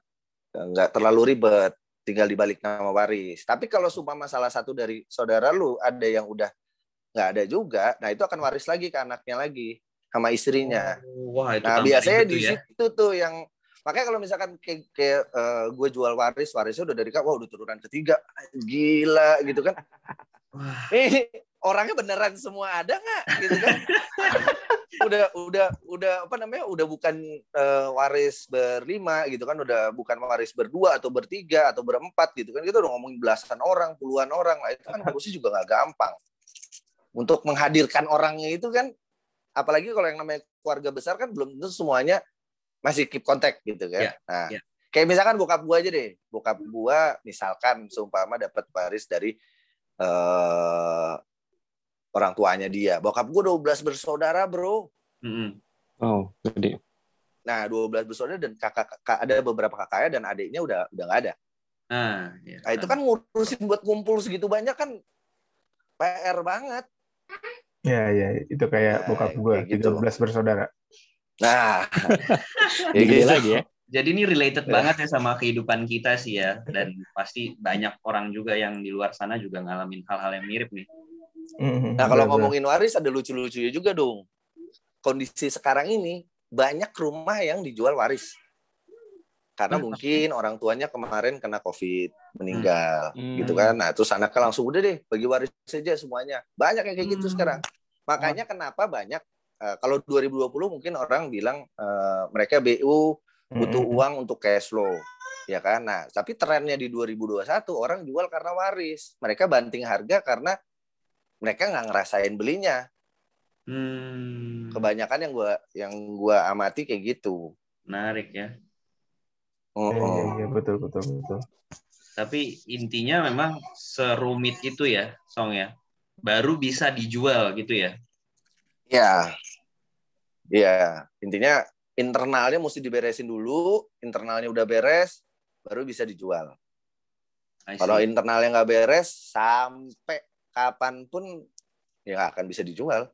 nggak terlalu ribet tinggal dibalik nama waris. Tapi kalau sumpah salah satu dari saudara lu ada yang udah nggak ada juga nah itu akan waris lagi ke anaknya lagi sama istrinya. Wah, itu nah biasanya di ya. situ tuh yang makanya kalau misalkan kayak, kayak eh, gue jual waris warisnya udah dari kak wah udah turunan ketiga. Gila gitu kan. Wah, orangnya beneran semua ada nggak? Gitu kan? Udah udah udah apa namanya udah bukan eh, waris berlima gitu kan udah bukan waris berdua atau bertiga atau berempat gitu kan. Kita udah ngomongin belasan orang puluhan orang lah. Itu kan harusnya juga nggak gampang. Untuk menghadirkan orangnya itu kan apalagi kalau yang namanya keluarga besar kan belum tentu semuanya masih keep contact gitu kan. Iya, nah iya. kayak misalkan bokap gua aja deh. Bokap gua misalkan seumpama dapat waris dari eh orang tuanya dia. Bokap gue 12 bersaudara, Bro. mm-mm. Oh, gede. Nah, 12 bersaudara dan kakak, kakak ada beberapa kakaknya dan adiknya udah udah nggak ada. Nah, ya. Nah, itu kan ngurusin buat ngumpul segitu banyak kan PR banget. Ya, ya, itu kayak Nah, bokap gue, gitu. 13 bersaudara. Nah, ya gitu. lagi ya. Jadi ini related Ya. banget ya sama kehidupan kita sih ya, dan pasti banyak orang juga yang di luar sana juga ngalamin hal-hal yang mirip nih. Mhm, Nah, kalau ngomongin waris ada lucu-lucunya juga dong. Kondisi sekarang ini banyak rumah yang dijual waris. karena mungkin orang tuanya kemarin kena covid meninggal Hmm. gitu kan nah terus anaknya langsung udah deh bagi waris saja semuanya banyak yang kayak gitu Hmm. sekarang makanya kenapa banyak eh, kalau 2020 mungkin orang bilang eh, mereka BU butuh Mm-mm. uang untuk cash flow ya kan nah tapi trennya di 2021 orang jual karena waris mereka banting harga karena mereka nggak ngerasain belinya Hmm. kebanyakan yang gua yang gua amati kayak gitu Menarik ya. Oh, Iya, iya, iya, betul, betul, betul. Tapi intinya memang serumit itu ya, Song ya. Baru bisa dijual gitu ya. ya ya intinya internalnya mesti diberesin dulu internalnya udah beres baru bisa dijual kalau internalnya nggak beres sampai kapan pun ya nggak akan bisa dijual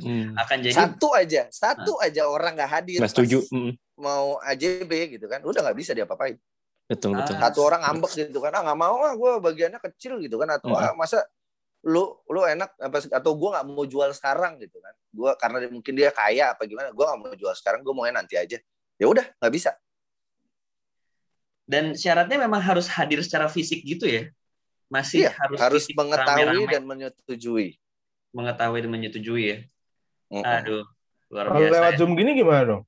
Hmm. akan jadi satu aja satu aja orang nggak hadir Nggak setuju. Mm. mau AJB gitu kan udah nggak bisa diapa-apain Betul, Ah. betul. satu orang ngambek gitu kan ah nggak mau ah gue bagiannya kecil gitu kan atau Hmm. ah, masa lu lu enak apa atau gue nggak mau jual sekarang gitu kan gue karena mungkin dia kaya apa gimana gue nggak mau jual sekarang gue maunya nanti aja ya udah nggak bisa dan syaratnya memang harus hadir secara fisik gitu ya. Masih iya harus harus mengetahui rame-rame, dan menyetujui mengetahui dan menyetujui ya. Mm-mm. Aduh, luar Kalau biasa. lewat ya. Zoom gini gimana dong?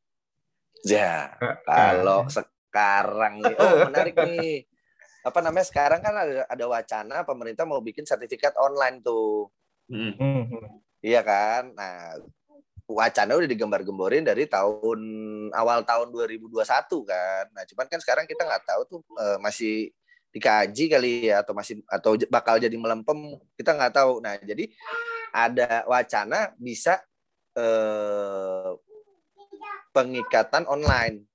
ya kalau sekarang nih oh menarik nih apa namanya sekarang kan ada ada wacana pemerintah mau bikin sertifikat online tuh Mm. Hmm. Iya kan? Nah, wacana udah digembar-gemborin dari tahun awal tahun 2021 kan. Nah, cuman kan sekarang kita nggak tahu tuh eh, masih dikaji kali ya atau masih atau bakal jadi melempem kita nggak tahu. Nah, jadi ada wacana bisa eh, pengikatan online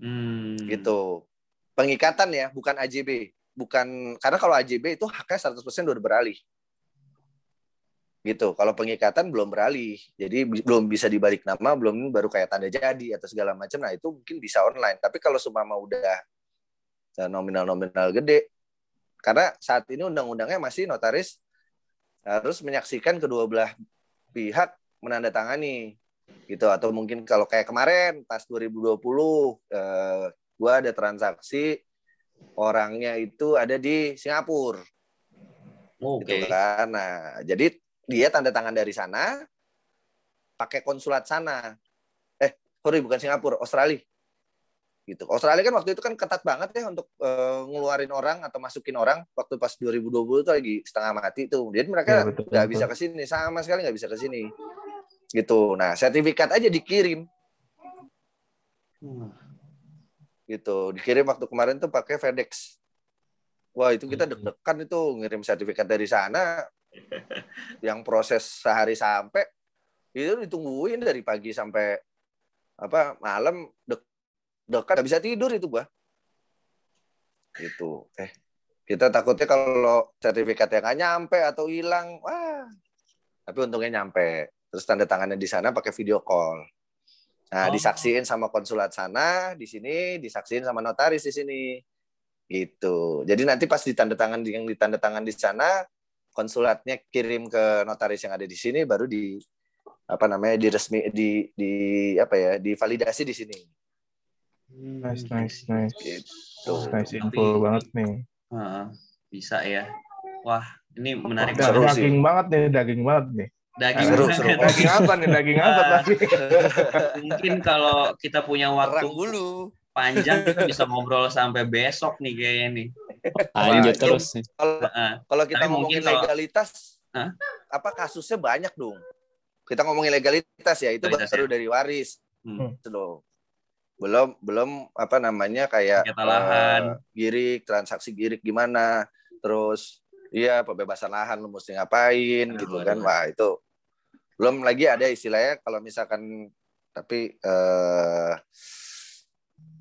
Hmm. gitu. Pengikatan ya, bukan AJB. Bukan karena kalau AJB itu haknya 100% udah beralih. Gitu. Kalau pengikatan belum beralih. Jadi belum bisa dibalik nama, belum baru kayak tanda jadi atau segala macam. Nah, itu mungkin bisa online. Tapi kalau seumpama udah nominal-nominal gede karena saat ini undang-undangnya masih notaris harus menyaksikan kedua belah pihak menandatangani gitu atau mungkin kalau kayak kemarin pas 2020 eh, gua ada transaksi orangnya itu ada di Singapura Oke. gitu kan. Nah, jadi dia tanda tangan dari sana pakai konsulat sana. Eh, sorry bukan Singapura, Australia. Gitu. Australia kan waktu itu kan ketat banget ya untuk eh, ngeluarin orang atau masukin orang waktu pas 2020 itu lagi setengah mati tuh. Jadi mereka Iya, nggak betul. bisa ke sini sama sekali nggak bisa ke sini. Gitu. Nah, sertifikat aja dikirim Hmm. gitu. Dikirim waktu kemarin tuh pakai FedEx. Wah, itu kita Hmm. deg-degan itu ngirim sertifikat dari sana yang proses sehari sampai itu ditungguin dari pagi sampai apa malam dek dekat nggak bisa tidur itu gua. Gitu. Eh kita takutnya kalau sertifikatnya nggak nyampe atau hilang wah. Tapi untungnya nyampe. Terus tanda tangannya di sana pakai video call. Nah Oh. disaksiin sama konsulat sana di sini disaksiin sama notaris di sini. Gitu. Jadi nanti pas ditanda tangan yang ditanda tangan di sana konsulatnya kirim ke notaris yang ada di sini baru di apa namanya diresmi di di apa ya divalidasi di sini Nice, nice, nice. gitu Nice Tapi- info banget nih. Heeh, bisa ya. Wah, ini menarik Seru banget. sih. daging banget nih, daging banget nih. Daging Seru, seru. Daging apa nih? Daging apa tadi? Mungkin kalau kita punya waktu bulu panjang kita bisa ngobrol sampai besok nih kayaknya nih. Lanjut terus. kalau Heeh. kalau kita Tapi ngomongin mungkin kalau- legalitas Hah? apa kasusnya banyak dong kita ngomongin legalitas ya itu Legalitas, baru dari waris Hmm. Gitu loh. Belum belum apa namanya kayak Sengketa lahan. eh, girik transaksi girik gimana. Terus iya pembebasan lahan lu mesti ngapain Aduh, gitu aduh, kan wah itu belum lagi ada istilahnya kalau misalkan tapi eh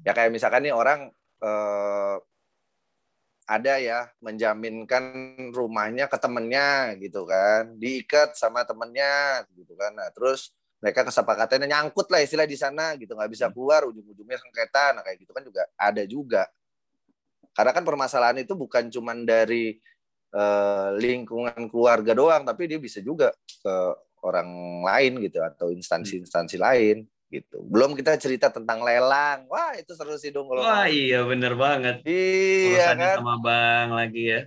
ya kayak misalkan nih orang eh ada ya menjaminkan rumahnya ke temennya gitu kan. Diikat sama temennya gitu kan. Nah terus mereka kesepakatannya nyangkut lah istilah di sana gitu nggak bisa keluar ujung-ujungnya sengketa nah kayak gitu kan juga ada juga karena kan permasalahan itu bukan cuman dari eh, lingkungan keluarga doang tapi dia bisa juga ke orang lain gitu atau instansi-instansi lain gitu. Belum kita cerita tentang lelang. Wah, itu seru sih dong kalau Wah iya bener banget. Iya Urusannya kan? sama Bang lagi ya.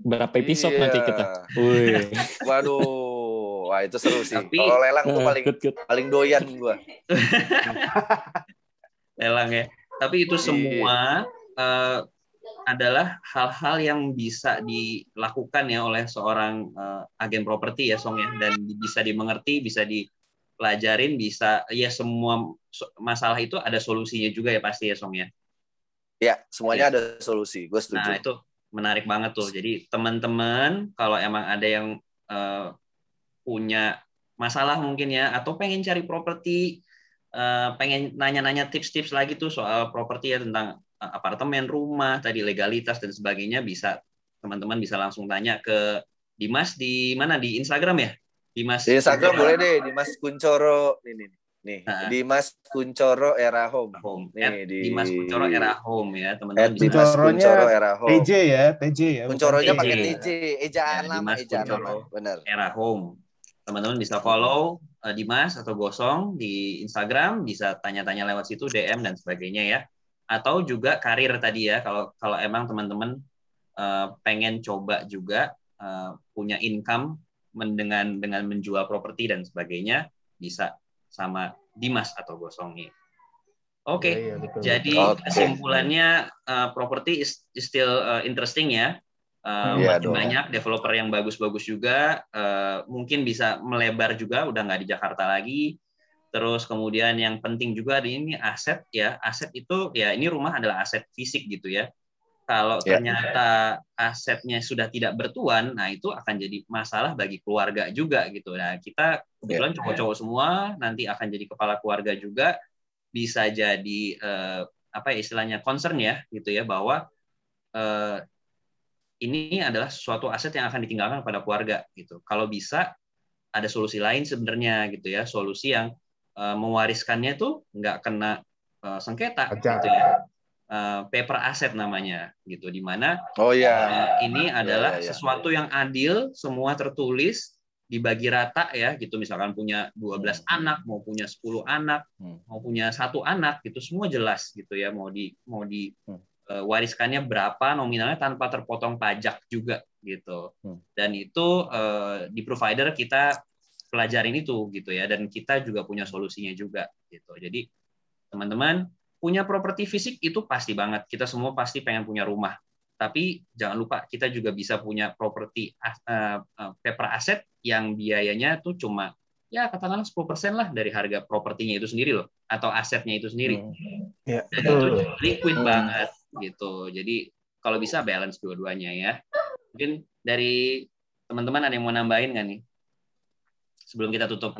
Berapa episode Iya. nanti kita? Wih. Waduh, wah itu seru sih. Tapi- Kalau lelang tuh paling Good, good. paling doyan gua. lelang ya. Tapi itu Iya. semua eh, adalah hal-hal yang bisa dilakukan ya oleh seorang eh, agen properti ya Song ya dan bisa dimengerti, bisa dipelajarin, bisa ya semua masalah itu ada solusinya juga ya pasti ya Song ya. Ya, semuanya ada solusi. Gue setuju. Nah, itu menarik banget tuh. Jadi teman-teman kalau emang ada yang eh, punya masalah mungkin ya atau pengen cari properti eh, pengen nanya-nanya tips-tips lagi tuh soal properti ya tentang eh, apartemen, rumah, tadi legalitas dan sebagainya bisa teman-teman bisa langsung tanya ke Dimas di mana di Instagram ya? Dimas Di Instagram boleh deh, Dimas Kuncoro. Nih, nih, nih. Nah. Dimas Kuncoro Era Home. Home. Nih, At di- Dimas Kuncoro Era Home ya, teman-teman bisa Dimas Kuncoro Era Home. TJ ya, TJ ya. Kuncoronya pakai TJ, ejaan Ya, lama, Dimas ejaan Kuncoro. lama. Benar. era home. Teman-teman bisa follow eh, Dimas atau Gosong di Instagram, bisa tanya-tanya lewat situ DM dan sebagainya ya. Atau juga karir tadi ya, kalau kalau emang teman-teman eh, pengen coba juga eh, punya income dengan dengan menjual properti dan sebagainya, bisa sama Dimas atau Gosong nih. Oke. Iya, iya, betul. Jadi kesimpulannya uh, property is, is still uh, interesting ya. Uh, Iya makin dong. banyak developer yang bagus-bagus juga, uh, mungkin bisa melebar juga, udah nggak di Jakarta lagi. Terus kemudian yang penting juga di ini aset ya, aset itu ya ini rumah adalah aset fisik gitu ya. Kalau Ya. ternyata asetnya sudah tidak bertuan, nah itu akan jadi masalah bagi keluarga juga gitu. Nah kita kebetulan cowok-cowok semua nanti akan jadi kepala keluarga juga, bisa jadi eh, apa ya istilahnya concern ya gitu ya bahwa eh, ini adalah suatu aset yang akan ditinggalkan kepada keluarga gitu. Kalau bisa ada solusi lain sebenarnya gitu ya, solusi yang eh, mewariskannya tuh nggak kena eh, sengketa Pajak. gitu ya. Eh, paper asset namanya gitu di mana Oh iya. Eh, ini adalah ya, ya. sesuatu yang adil, semua tertulis, dibagi rata ya, gitu. Misalkan punya 12 anak, mau punya 10 anak, Hmm. mau punya satu anak, gitu semua jelas gitu ya, mau di mau di Hmm. Eh, wariskannya berapa nominalnya tanpa terpotong pajak juga gitu. Hmm. Dan itu eh, di provider kita pelajarin itu gitu ya, dan kita juga punya solusinya juga gitu. Jadi teman-teman punya properti fisik itu pasti banget. Kita semua pasti pengen punya rumah. Tapi jangan lupa kita juga bisa punya properti uh, uh, paper asset yang biayanya tuh cuma ya katakanlah 10% lah dari harga propertinya itu sendiri loh atau asetnya itu sendiri. Hmm. Iya, Dan betul. itu liquid Hmm. banget gitu. Jadi kalau bisa balance dua-duanya ya. Mungkin dari teman-teman ada yang mau nambahin nggak nih? Sebelum kita tutup.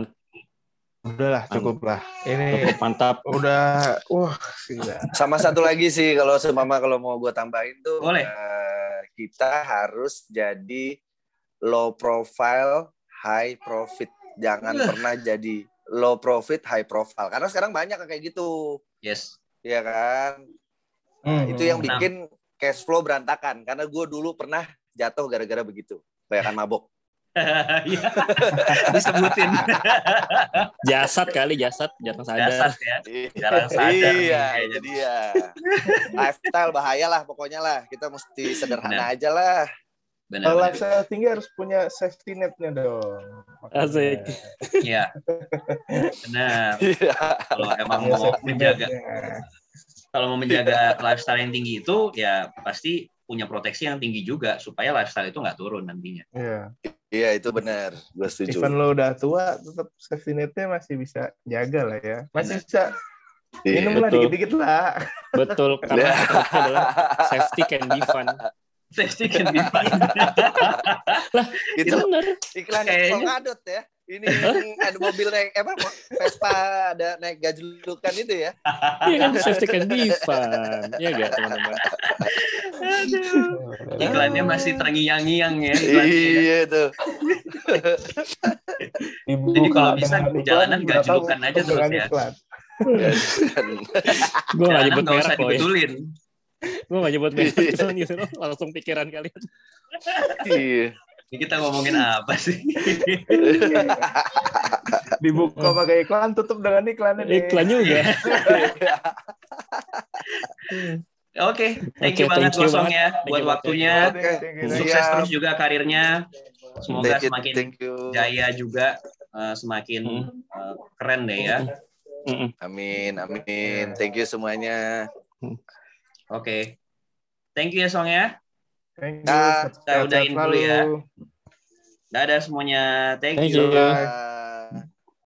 Udahlah, cukup lah. Ini Cukup mantap. udah, wah, gila. Sama satu lagi sih kalau semama kalau mau gue tambahin tuh Boleh. eh, kita harus jadi low profile high profit. Jangan Uh. pernah jadi low profit high profile. Karena sekarang banyak yang kayak gitu. Yes. ya kan? Hmm, Itu yang Nah. bikin cash flow berantakan. Karena gue dulu pernah jatuh gara-gara begitu. Banyakan mabok. Iya. Disebutin. Jasad kali, jasad. Jarang sadar. ya. Jarang sadar nih iya, itu dia. Lifestyle bahaya lah pokoknya lah. Kita mesti sederhana Benar. aja lah. Benar. Kalau lifestyle tinggi harus punya safety net-nya dong. Asik. Iya. Benar. Iya. Kalau emang mau menjaga. Kalau mau menjaga lifestyle yang tinggi itu ya pasti punya proteksi yang tinggi juga supaya lifestyle itu nggak turun nantinya. Iya. Iya itu benar. Gue setuju. Even lo udah tua, tetap safety net-nya masih bisa jaga lah ya. Masih Benar. bisa Iya. minum lah dikit-dikit lah. Betul, karena itu adalah safety can be fun. Safety can be fun. Itu Bener. iklan Kayaknya- Polkadot ya. Ini ada mobil naik apa Vespa ada naik gajlukan itu ya. Iya kan, safety can be fun. Iya gak, teman-teman? Iklannya masih terngiang-ngiang ya. iklannya. Iya tuh. Jadi kalau bisa jalanan gajlukan tahu aja terus ya. iklan. Gue gak nyebut ya. dibetulin. Gue gak nyebut merek. cuman gitu, langsung pikiran kalian. Iya. Ini kita ngomongin apa sih? Dibuka pakai iklan, tutup dengan iklan ini. Iklan juga. Oke, thank Oke, you banget thank you Gosong banget. ya Thank buat you, waktunya. You, you. Sukses Siap. terus juga karirnya. Semoga Thank you, semakin thank you. jaya juga, eh, semakin Hmm. eh, keren deh ya. Mm-mm. Amin, amin. Thank you semuanya. Oke. Thank you ya Song ya. Thank you. Dah. Kita udahin dulu selalu. ya. Dadah semuanya. Thank, Thank you. you. Bye.